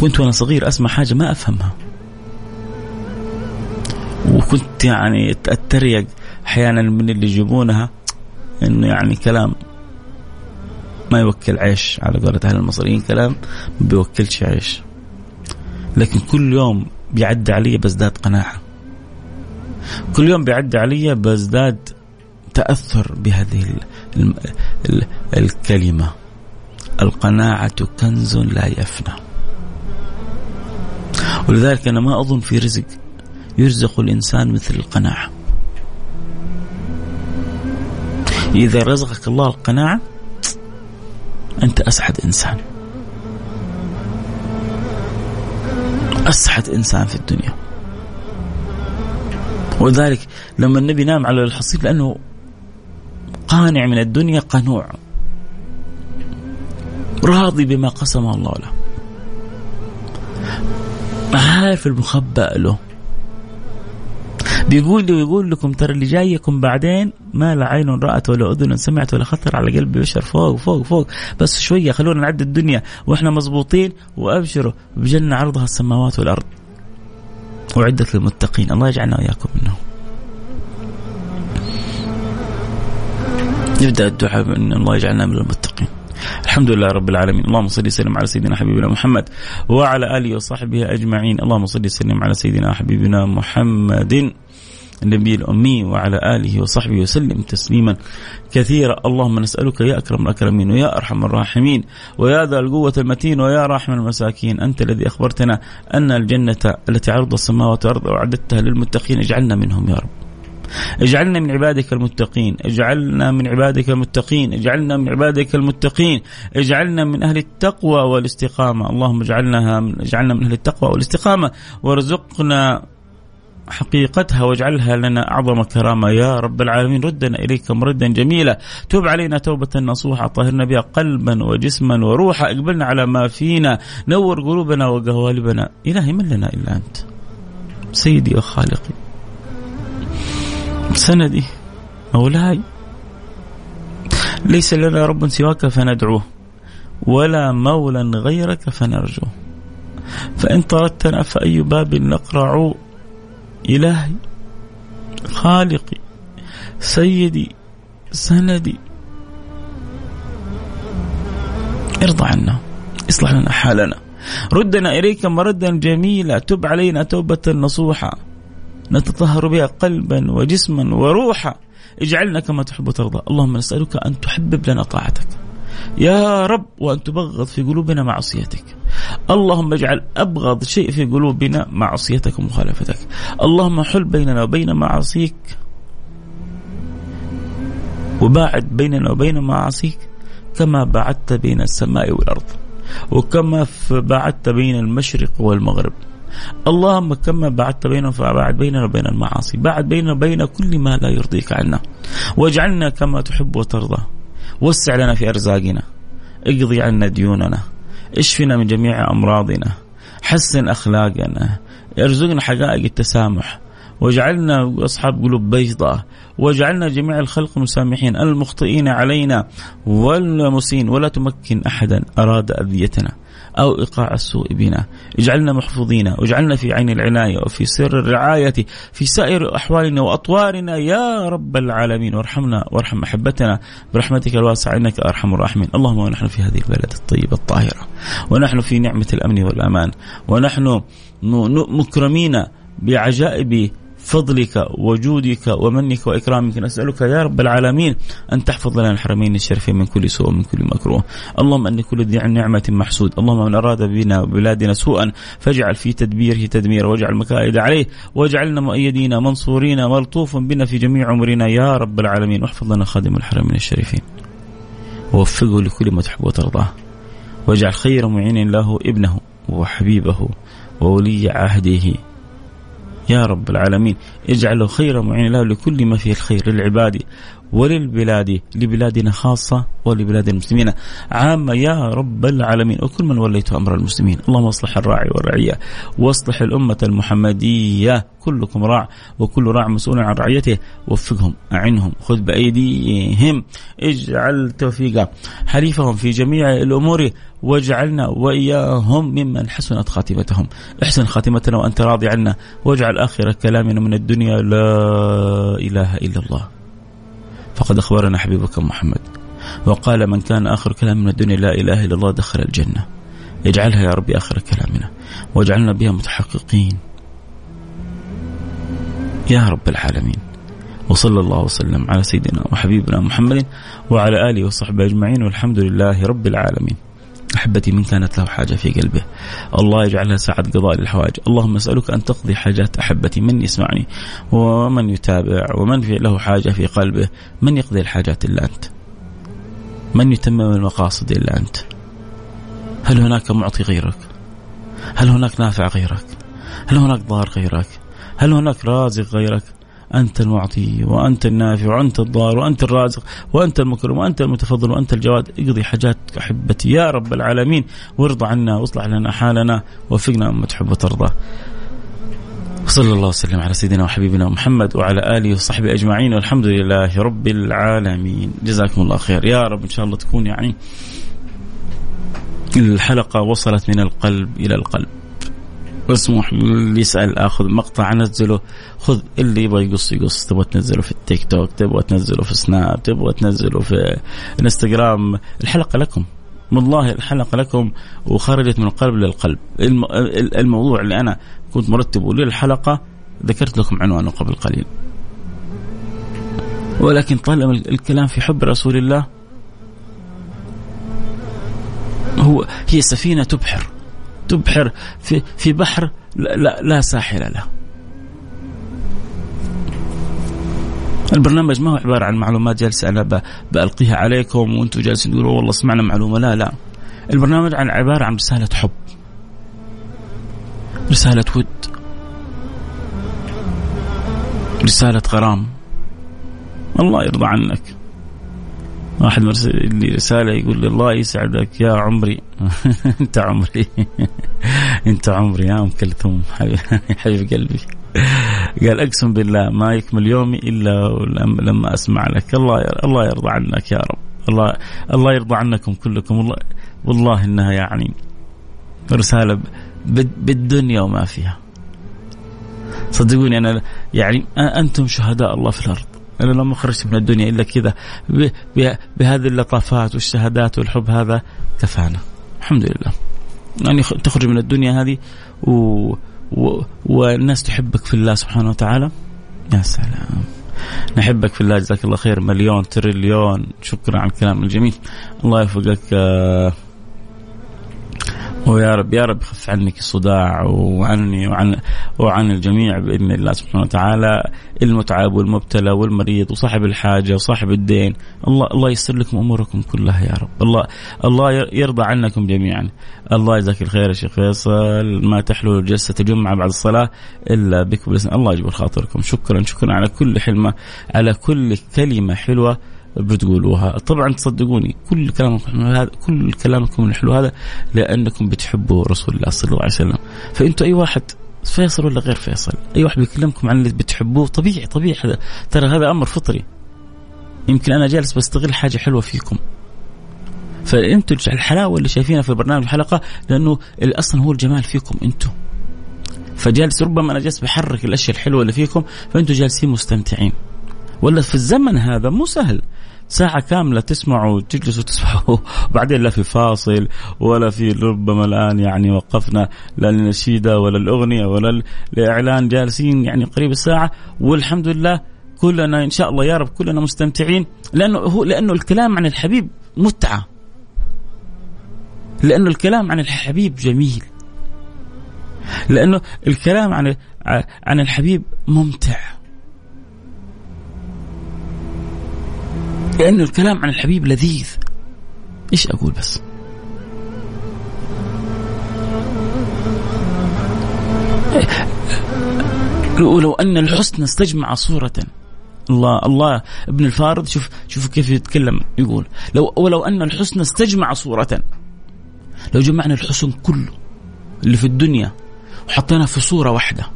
كنت وأنا صغير أسمع حاجة ما أفهمها. وكنت يعني أتريق أحيانا من اللي يجيبونها. إنه يعني كلام ما يوكل عيش على قولة أهل المصريين كلام ما بيوكلش عيش. لكن كل يوم بيعدي علي بزداد قناعة. كل يوم بيعدي علي بزداد تأثر بهذه ال ال ال الكلمة. القناعة كنز لا يفنى. ولذلك أنا ما أظن في رزق يرزق الإنسان مثل القناعة. إذا رزقك الله القناعة أنت أسعد إنسان. أسعد إنسان في الدنيا. ولذلك لما النبي نام على الحصير لأنه قانع من الدنيا قنوع. راضي بما قسم الله له. عارف المخبأ له. بيقول ويقول لكم ترى اللي جايكم بعدين ما لا عين رأت ولا أذن سمعت ولا خطر على قلب بشر. فوق فوق فوق. بس شوية خلونا نعد الدنيا وإحنا مزبوطين وأبشروا بجنة عرضها السماوات والأرض. وعدت للمتقين. الله يجعلنا وإياكم منهم. نبدأ الدعاء بأن الله يجعلنا من المتقين. الحمد لله رب العالمين. اللهم صل وسلم على سيدنا حبيبنا محمد وعلى آله وصحبه أجمعين. اللهم صل وسلم على سيدنا حبيبنا محمد. النبي الأمي وعلى آله وصحبه وسلم تسليما كثيرا. اللهم نسألك يا أكرم الأكرمين ويا أرحم الراحمين ويا ذا القوة المتين ويا راحم المساكين. أنت الذي أخبرتنا أن الجنة التي عرض السماوات والأرض أعددتها للمتقين. اجعلنا منهم يا رب. اجعلنا من عبادك المتقين. اجعلنا من عبادك المتقين. اجعلنا من عبادك المتقين. اجعلنا من أهل التقوى والاستقامة. اللهم اجعلنا من اجعلنا من أهل التقوى والاستقامة. وارزقنا حقيقتها واجعلها لنا أعظم كرامة. يا رب العالمين ردنا إليك مردا جميلا. توب علينا توبة نصوحة طهرنا بها قلبا وجسما وروحا. اقبلنا على ما فينا. نور قلوبنا وقوالبنا. إلهي من لنا إلا أنت؟ سيدي وخالقي سندي مولاي. ليس لنا رب سواك فندعوه ولا مولى غيرك فنرجوه. فإن طردتنا فأي باب نقرع إلهي خالقي سيدي سندي. ارضى عنا اصلح لنا حالنا. ردنا إليك مردا جميلا. تب علينا توبة نصوحة نتطهر بها قلبا وجسما وروحا. اجعلنا كما تحب وترضى. اللهم نسألك أن تحبب لنا طاعتك. يا رب وأن تبغض في قلوبنا معصيتك. اللهم اجعل أبغض شيء في قلوبنا معصيتك ومخالفتك. اللهم حل بيننا وبين معاصيك. وباعد بيننا وبين معاصيك كما بعدت بين السماء والأرض وكما بعدت بين المشرق والمغرب. اللهم كما بعدت بيننا فبعد بيننا وبين المعاصي. بعد بيننا وبين كل ما لا يرضيك عنا. واجعلنا كما تحب وترضى. وسع لنا في أرزاقنا. اقضي عنا ديوننا. اشفنا من جميع أمراضنا؟ حسن أخلاقنا ارزقنا حقائق التسامح واجعلنا أصحاب قلوب بيضاء واجعلنا جميع الخلق مسامحين المخطئين علينا والمسين ولا تمكن أحدا أراد أذيتنا. أو إيقاع السوء بنا. اجعلنا محفوظين واجعلنا في عين العناية وفي سر الرعاية في سائر أحوالنا وأطوارنا يا رب العالمين. وارحمنا وارحم أحبتنا. برحمتك الواسعة إنك أرحم الراحمين. اللهم ونحن في هذه البلد الطيبة الطاهرة ونحن في نعمة الأمن والأمان ونحن مكرمين بعجائب فضلك وجودك ومنك وإكرامك نسألك يا رب العالمين أن تحفظ لنا الحرمين الشريفين من كل سوء ومن كل مكروه، اللهم أن كل ذي نعمة محسود، اللهم من أراد بنا وبلادنا سوءا فاجعل في تدبيره تدميرا واجعل مكائد عليه واجعلنا مؤيدين منصورين ملطوف بنا في جميع امورنا يا رب العالمين واحفظ لنا خادم الحرمين الشريفين. ووفقه لكل ما تحب وترضاه. واجعل خير معين له ابنه وحبيبه وولي عهده يا رب العالمين. اجعله خير معين له لكل ما فيه الخير للعباد. وللبلاد لبلادنا خاصة ولبلاد المسلمين. عامة يا رب العالمين وكل من وليت أمر المسلمين. اللهم اصلح الراعي والرعية واصلح الأمة المحمدية. كلكم راع وكل راع مسؤول عن رعيته. وفقهم أعنهم خذ بأيديهم. اجعل توفيقا حليفهم في جميع الأمور واجعلنا وإياهم ممن حسنت خاتمتهم. احسن خاتمتنا وأنت راضي عنا واجعل آخر كلامنا من الدنيا لا إله إلا الله. فقد أخبرنا حبيبك محمد. وقال من كان آخر كلام من الدنيا لا إله إلا الله دخل الجنة. اجعلها يا ربي آخر كلامنا. واجعلنا بها متحققين. يا رب العالمين. وصلى الله وسلم على سيدنا وحبيبنا محمد وعلى آله وصحبه أجمعين والحمد لله رب العالمين. أحبتي من كانت له حاجة في قلبه. الله يجعلها ساعة قضاء للحوائج اللهم أسألك أن تقضي حاجات أحبتي. من يسمعني؟ ومن يتابع؟ ومن في له حاجة في قلبه؟ من يقضي الحاجات إلا أنت؟ من يتمم المقاصد إلا أنت؟ هل هناك معطي غيرك؟ هل هناك نافع غيرك؟ هل هناك ضار غيرك؟ هل هناك رازق غيرك؟ أنت المعطي وأنت النافع وأنت الضار وأنت الرازق وأنت المكرم وأنت المتفضل وأنت الجواد. اقضي حاجات أحبتي. يا رب العالمين وارضى عنا واصلح لنا حالنا وفقنا ما تحب وترضى. صلى الله وسلم على سيدنا وحبيبنا محمد وعلى آله وصحبه أجمعين. والحمد لله رب العالمين. جزاكم الله خير. يا رب إن شاء الله تكون يعني الحلقة وصلت من القلب إلى القلب. واسمح اللي يسأل آخذ مقطع انزله خذ اللي يبغى يقص يقص. تبغى تنزله في التيك توك تبغى تنزله في سناب تبغى تنزله في انستغرام الحلقة لكم. والله الحلقة لكم وخرجت من القلب للقلب. الموضوع اللي أنا كنت مرتبه للحلقة ذكرت لكم عنوانه قبل قليل. ولكن طالما الكلام في حب رسول الله هو هي سفينة تبحر. تبحر في في بحر لا, لا, ساحل له. البرنامج ما هو عبارة عن معلومات جالسة أنا بألقيها عليكم وأنتم جالسين تقولوا والله سمعنا معلومة. لا لا. البرنامج عن عبارة عن رسالة حب. رسالة ود. رسالة غرام. الله يرضى عنك. واحد مرسل لي رسالة يقول لي الله يسعدك يا عمري. انت عمري. انت عمري. يا أم كلثوم. حبيب قلبي. قال أقسم بالله ما يكمل يومي إلا لما أسمع لك. الله الله يرضى عنك يا رب. الله الله يرضى عنكم كلكم. والله والله إنها يعني رسالة بالدنيا وما فيها. صدقوني أنا يعني أنتم شهداء الله في الأرض. أنا لما خرجت من الدنيا إلا كذا. بهذه اللطافات والشهادات والحب هذا كفانا. الحمد لله. يعني تخرج من الدنيا هذه و... و... والناس تحبك في الله سبحانه وتعالى. يا سلام. نحبك في الله جزاك الله خير. مليون تريليون. شكرا على الكلام الجميل. الله يوفقك آه، ويا رب يا رب يخف عنك الصداع وعني وعن وعن الجميع بإذن الله سبحانه وتعالى. المتعب والمبتلى والمريض وصاحب الحاجة وصاحب الدين. الله الله ييسر لكم أموركم كلها يا رب. الله الله يرضى عنكم جميعا. الله يجزاك الخير يا شيخ فيصل. ما تحلو جلسه الجمعه بعد الصلاة إلا بك الله يجبر خاطركم. شكرا شكرا على كل حلمه على كل كلمة حلوة. بتقولوها. طبعا تصدقوني كل كلامكم هذا كل كلامكم الحلو هذا لأنكم بتحبوا رسول الله صلى الله عليه وسلم. فأنتوا أي واحد فيصل ولا غير فيصل؟ أي واحد بيكلمكم عن اللي بتحبوه طبيعي طبيعي هذا. ترى هذا أمر فطري. يمكن أنا جالس بستغل حاجة حلوة فيكم. فأنتوا الحلاوة اللي شايفينها في برنامج الحلقة لأنه أصلا هو الجمال فيكم أنتم فجالس ربما أنا جالس بحرك الأشياء الحلوة اللي فيكم فانتم جالسين مستمتعين. ولا في الزمن هذا مو سهل. ساعة كاملة تسمعوا تجلسوا تسمعوا وبعدين لا في فاصل ولا في ربما الآن يعني وقفنا لا النشيدة ولا الأغنية ولا الإعلان جالسين يعني قريب الساعة. والحمد لله كلنا إن شاء الله يا رب كلنا مستمتعين. لأنه هو لأنه الكلام عن الحبيب متعة. لأنه الكلام عن الحبيب جميل. لأنه الكلام عن عن الحبيب ممتع. لأنه الكلام عن الحبيب لذيذ. إيش أقول بس؟ ولو أن الحسن استجمع صورة. الله الله ابن الفارض شوف شوف كيف يتكلم يقول. لو ولو أن الحسن استجمع صورة. لو جمعنا الحسن كله اللي في الدنيا وحطيناه في صورة واحدة.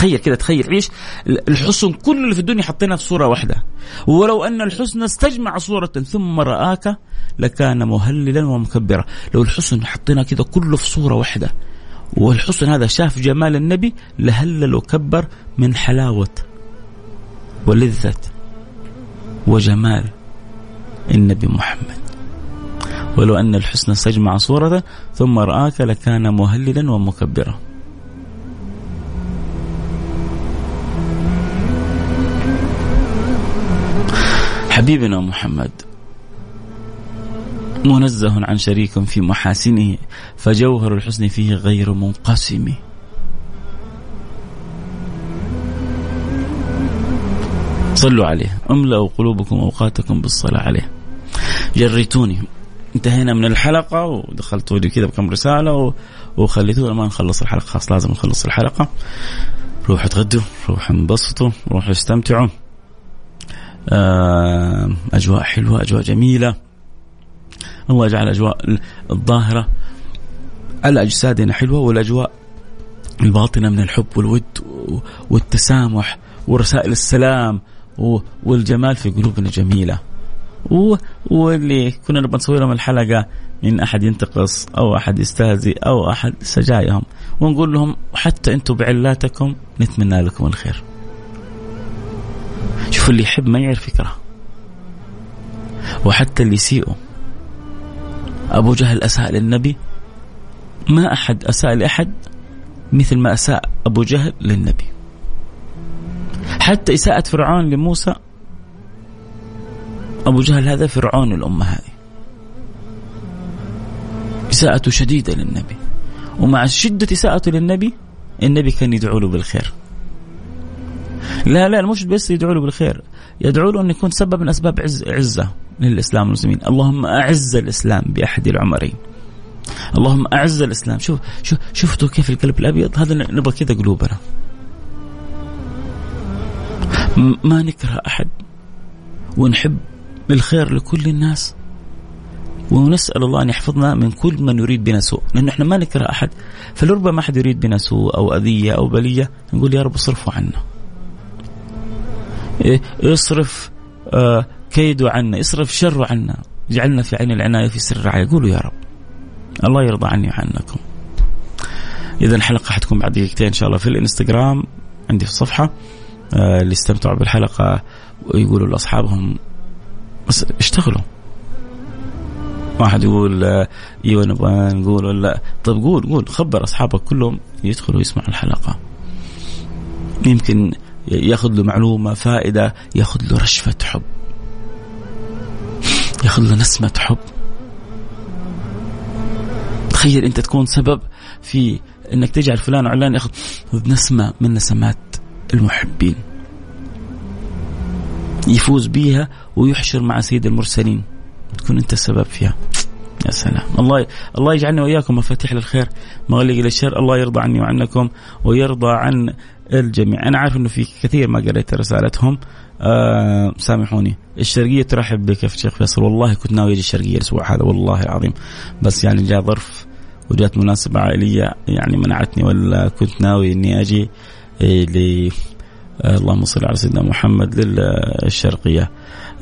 تخيل كده تخيل. عيش الحسن كل اللي في الدنيا حطيناه في صورة واحدة. ولو أن الحسن استجمع صورة ثم رآك لكان مهللا ومكبرا. لو الحسن حطينا كده كله في صورة واحدة والحسن هذا شاف جمال النبي لهلل وكبر من حلاوة ولذة وجمال النبي محمد. ولو أن الحسن استجمع صورة ثم رآك لكان مهللا ومكبرا. حبيبنا محمد منزه عن شريك في محاسنه فجوهر الحسن فيه غير منقسم. صلوا عليه املأوا قلوبكم أوقاتكم بالصلاة عليه. جريتوني انتهينا من الحلقة ودخلتوا لي كذا بكم رسالة وخليتونا ما نخلص الحلقة خلاص لازم نخلص الحلقة. روحوا تغدوا روحوا انبسطوا روحوا استمتعوا. أجواء حلوة أجواء جميلة. الله يجعل الأجواء الظاهرة. على أجسادنا حلوة والأجواء الباطنة من الحب والود والتسامح ورسائل السلام والجمال في قلوبنا جميلة. واللي كنا نبغى نسوي لهم الحلقة من أحد ينتقص أو أحد يستهزئ أو أحد سجايهم ونقول لهم حتى أنتم بعلاتكم نتمنى لكم الخير. شوف اللي يحب ما يعرف يكره. وحتى اللي يسيئوا أبو جهل أساء للنبي ما أحد أساء لأحد مثل ما أساء أبو جهل للنبي. حتى إساءة فرعون لموسى أبو جهل هذا فرعون الأمة هذه. إساءته شديدة للنبي. ومع شدة إساءته للنبي النبي كان يدعو له بالخير. لا لا مش بس يدعو له بالخير. يدعو له أن يكون سبب من أسباب عز عزة للإسلام والمسلمين. اللهم أعز الإسلام بأحد العمرين. اللهم أعز الإسلام. شوف شوف شفتوا كيف القلب الأبيض؟ هذا نبغى كذا قلوبنا ما نكره أحد. ونحب الخير لكل الناس. ونسأل الله أن يحفظنا من كل من يريد بنا سوء. لأن إحنا ما نكره أحد. فلربما أحد يريد بنا سوء أو أذية أو بلية نقول يا رب اصرفه عنا. اصرف آه، كيده عنا اصرف شره عنا. اجعلنا في عين العناية في سر الرعاية. قولوا يا رب. الله يرضى عني وعنكم. إذا الحلقة حتكون بعد دقيقتين إن شاء الله في الإنستغرام. عندي في الصفحة آه، اللي استمتعوا بالحلقة ويقولوا لأصحابهم بس اشتغلوا. واحد يقول آه، إيوه نبغى نقول ولا طيب قول قول. خبر أصحابك كلهم يدخلوا يسمعوا الحلقة. يمكن ياخذ له معلومة فائدة ياخذ له رشفة حب. ياخذ له نسمة حب. تخيل أنت تكون سبب في إنك تجعل فلان وعلان ياخذ نسمة من نسمات المحبين. يفوز بيها ويحشر مع سيد المرسلين. تكون أنت السبب فيها. يا سلام. الله الله يجعلنا وإياكم مفاتيح للخير. مغلق للشر الله يرضى عني وعنكم ويرضى عن الجميع. أنا عارف إنه في كثير ما قريت رسالتهم. آه سامحوني. الشرقية ترحب بك يا شيخ فيصل. والله كنت ناوي أجي الشرقية الأسبوع هذا والله العظيم. بس يعني جاء ظرف وجات مناسبة عائلية يعني منعتني ولا كنت ناوي إني أجي إيه آه، اللهم صل على سيدنا محمد للشرقية.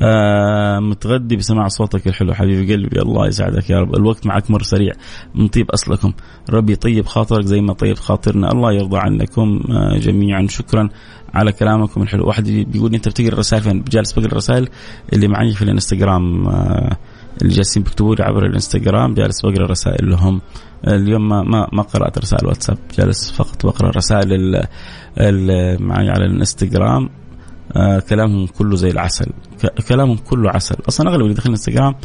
آه متغدي بسماع صوتك الحلو. حبيبي قلبي الله يسعدك يا رب. الوقت معك مر سريع. من طيب أصلكم. ربي طيب خاطرك زي ما طيب خاطرنا. الله يرضى عنكم آه جميعا. شكرا على كلامكم الحلو. واحد بيقول أنت بتقرأ الرسائل فين؟ جالس بقرأ الرسائل اللي معي في الإنستغرام آه اللي جالسين بيكتبوا لي عبر الإنستغرام. جالس بقرأ الرسائل لهم. اليوم ما ما, ما قرأت رسائل واتساب. جالس فقط بقرأ رسائل اللي معي على الإنستغرام. آه كلامهم كله زي العسل. كلامهم كله عسل. أصلا أغلب اللي داخل الانستغرام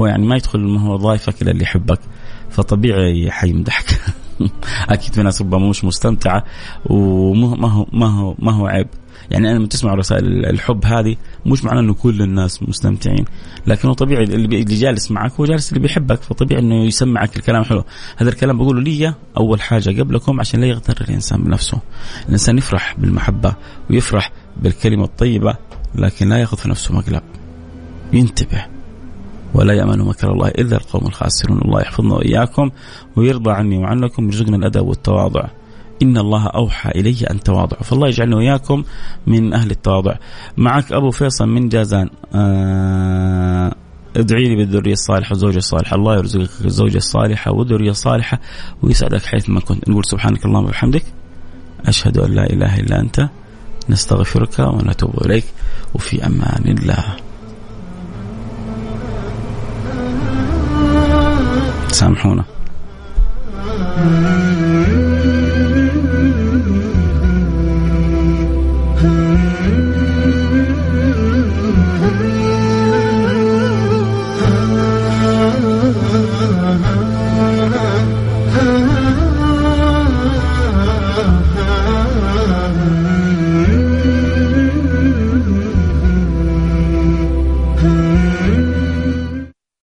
هو يعني ما يدخل ما هو ضايفك إلا اللي يحبك. فطبيعي حيمدحك. أكيد في ناس ربما مش مستمتعة وما هو ما هو ما هو عيب. يعني أنا لما تسمع رسائل الحب هذه مش معناه إنه كل الناس مستمتعين. لكن هو طبيعي اللي جالس معك هو جالس اللي بيحبك. فطبيعي إنه يسمعك الكلام حلو. هذا الكلام بقوله لي أول حاجة قبلكم عشان لا يغتر الإنسان بنفسه. الإنسان يفرح بالمحبة ويفرح بالكلمة الطيبة لكن لا يأخذ في نفسه مقلب. ينتبه ولا يأمن مكر الله إلا القوم الخاسرون. الله يحفظنا وإياكم ويرضى عني وعنكم. ويرزقنا الأدب والتواضع. إن الله أوحى إلي أن تواضعوا فالله يجعلنا وإياكم من أهل التواضع. معك أبو فيصل من جازان. آه ادعي لي بالذرية الصالحة والزوجة الصالحة. الله يرزقك الزوجة الصالحة والذرية الصالحة ويسعدك حيثما كنت. نقول سبحانك اللهم وبحمدك. أشهد أن لا إله إلا أنت. نستغفرك ونتوب إليك وفي أمان الله. سامحونا.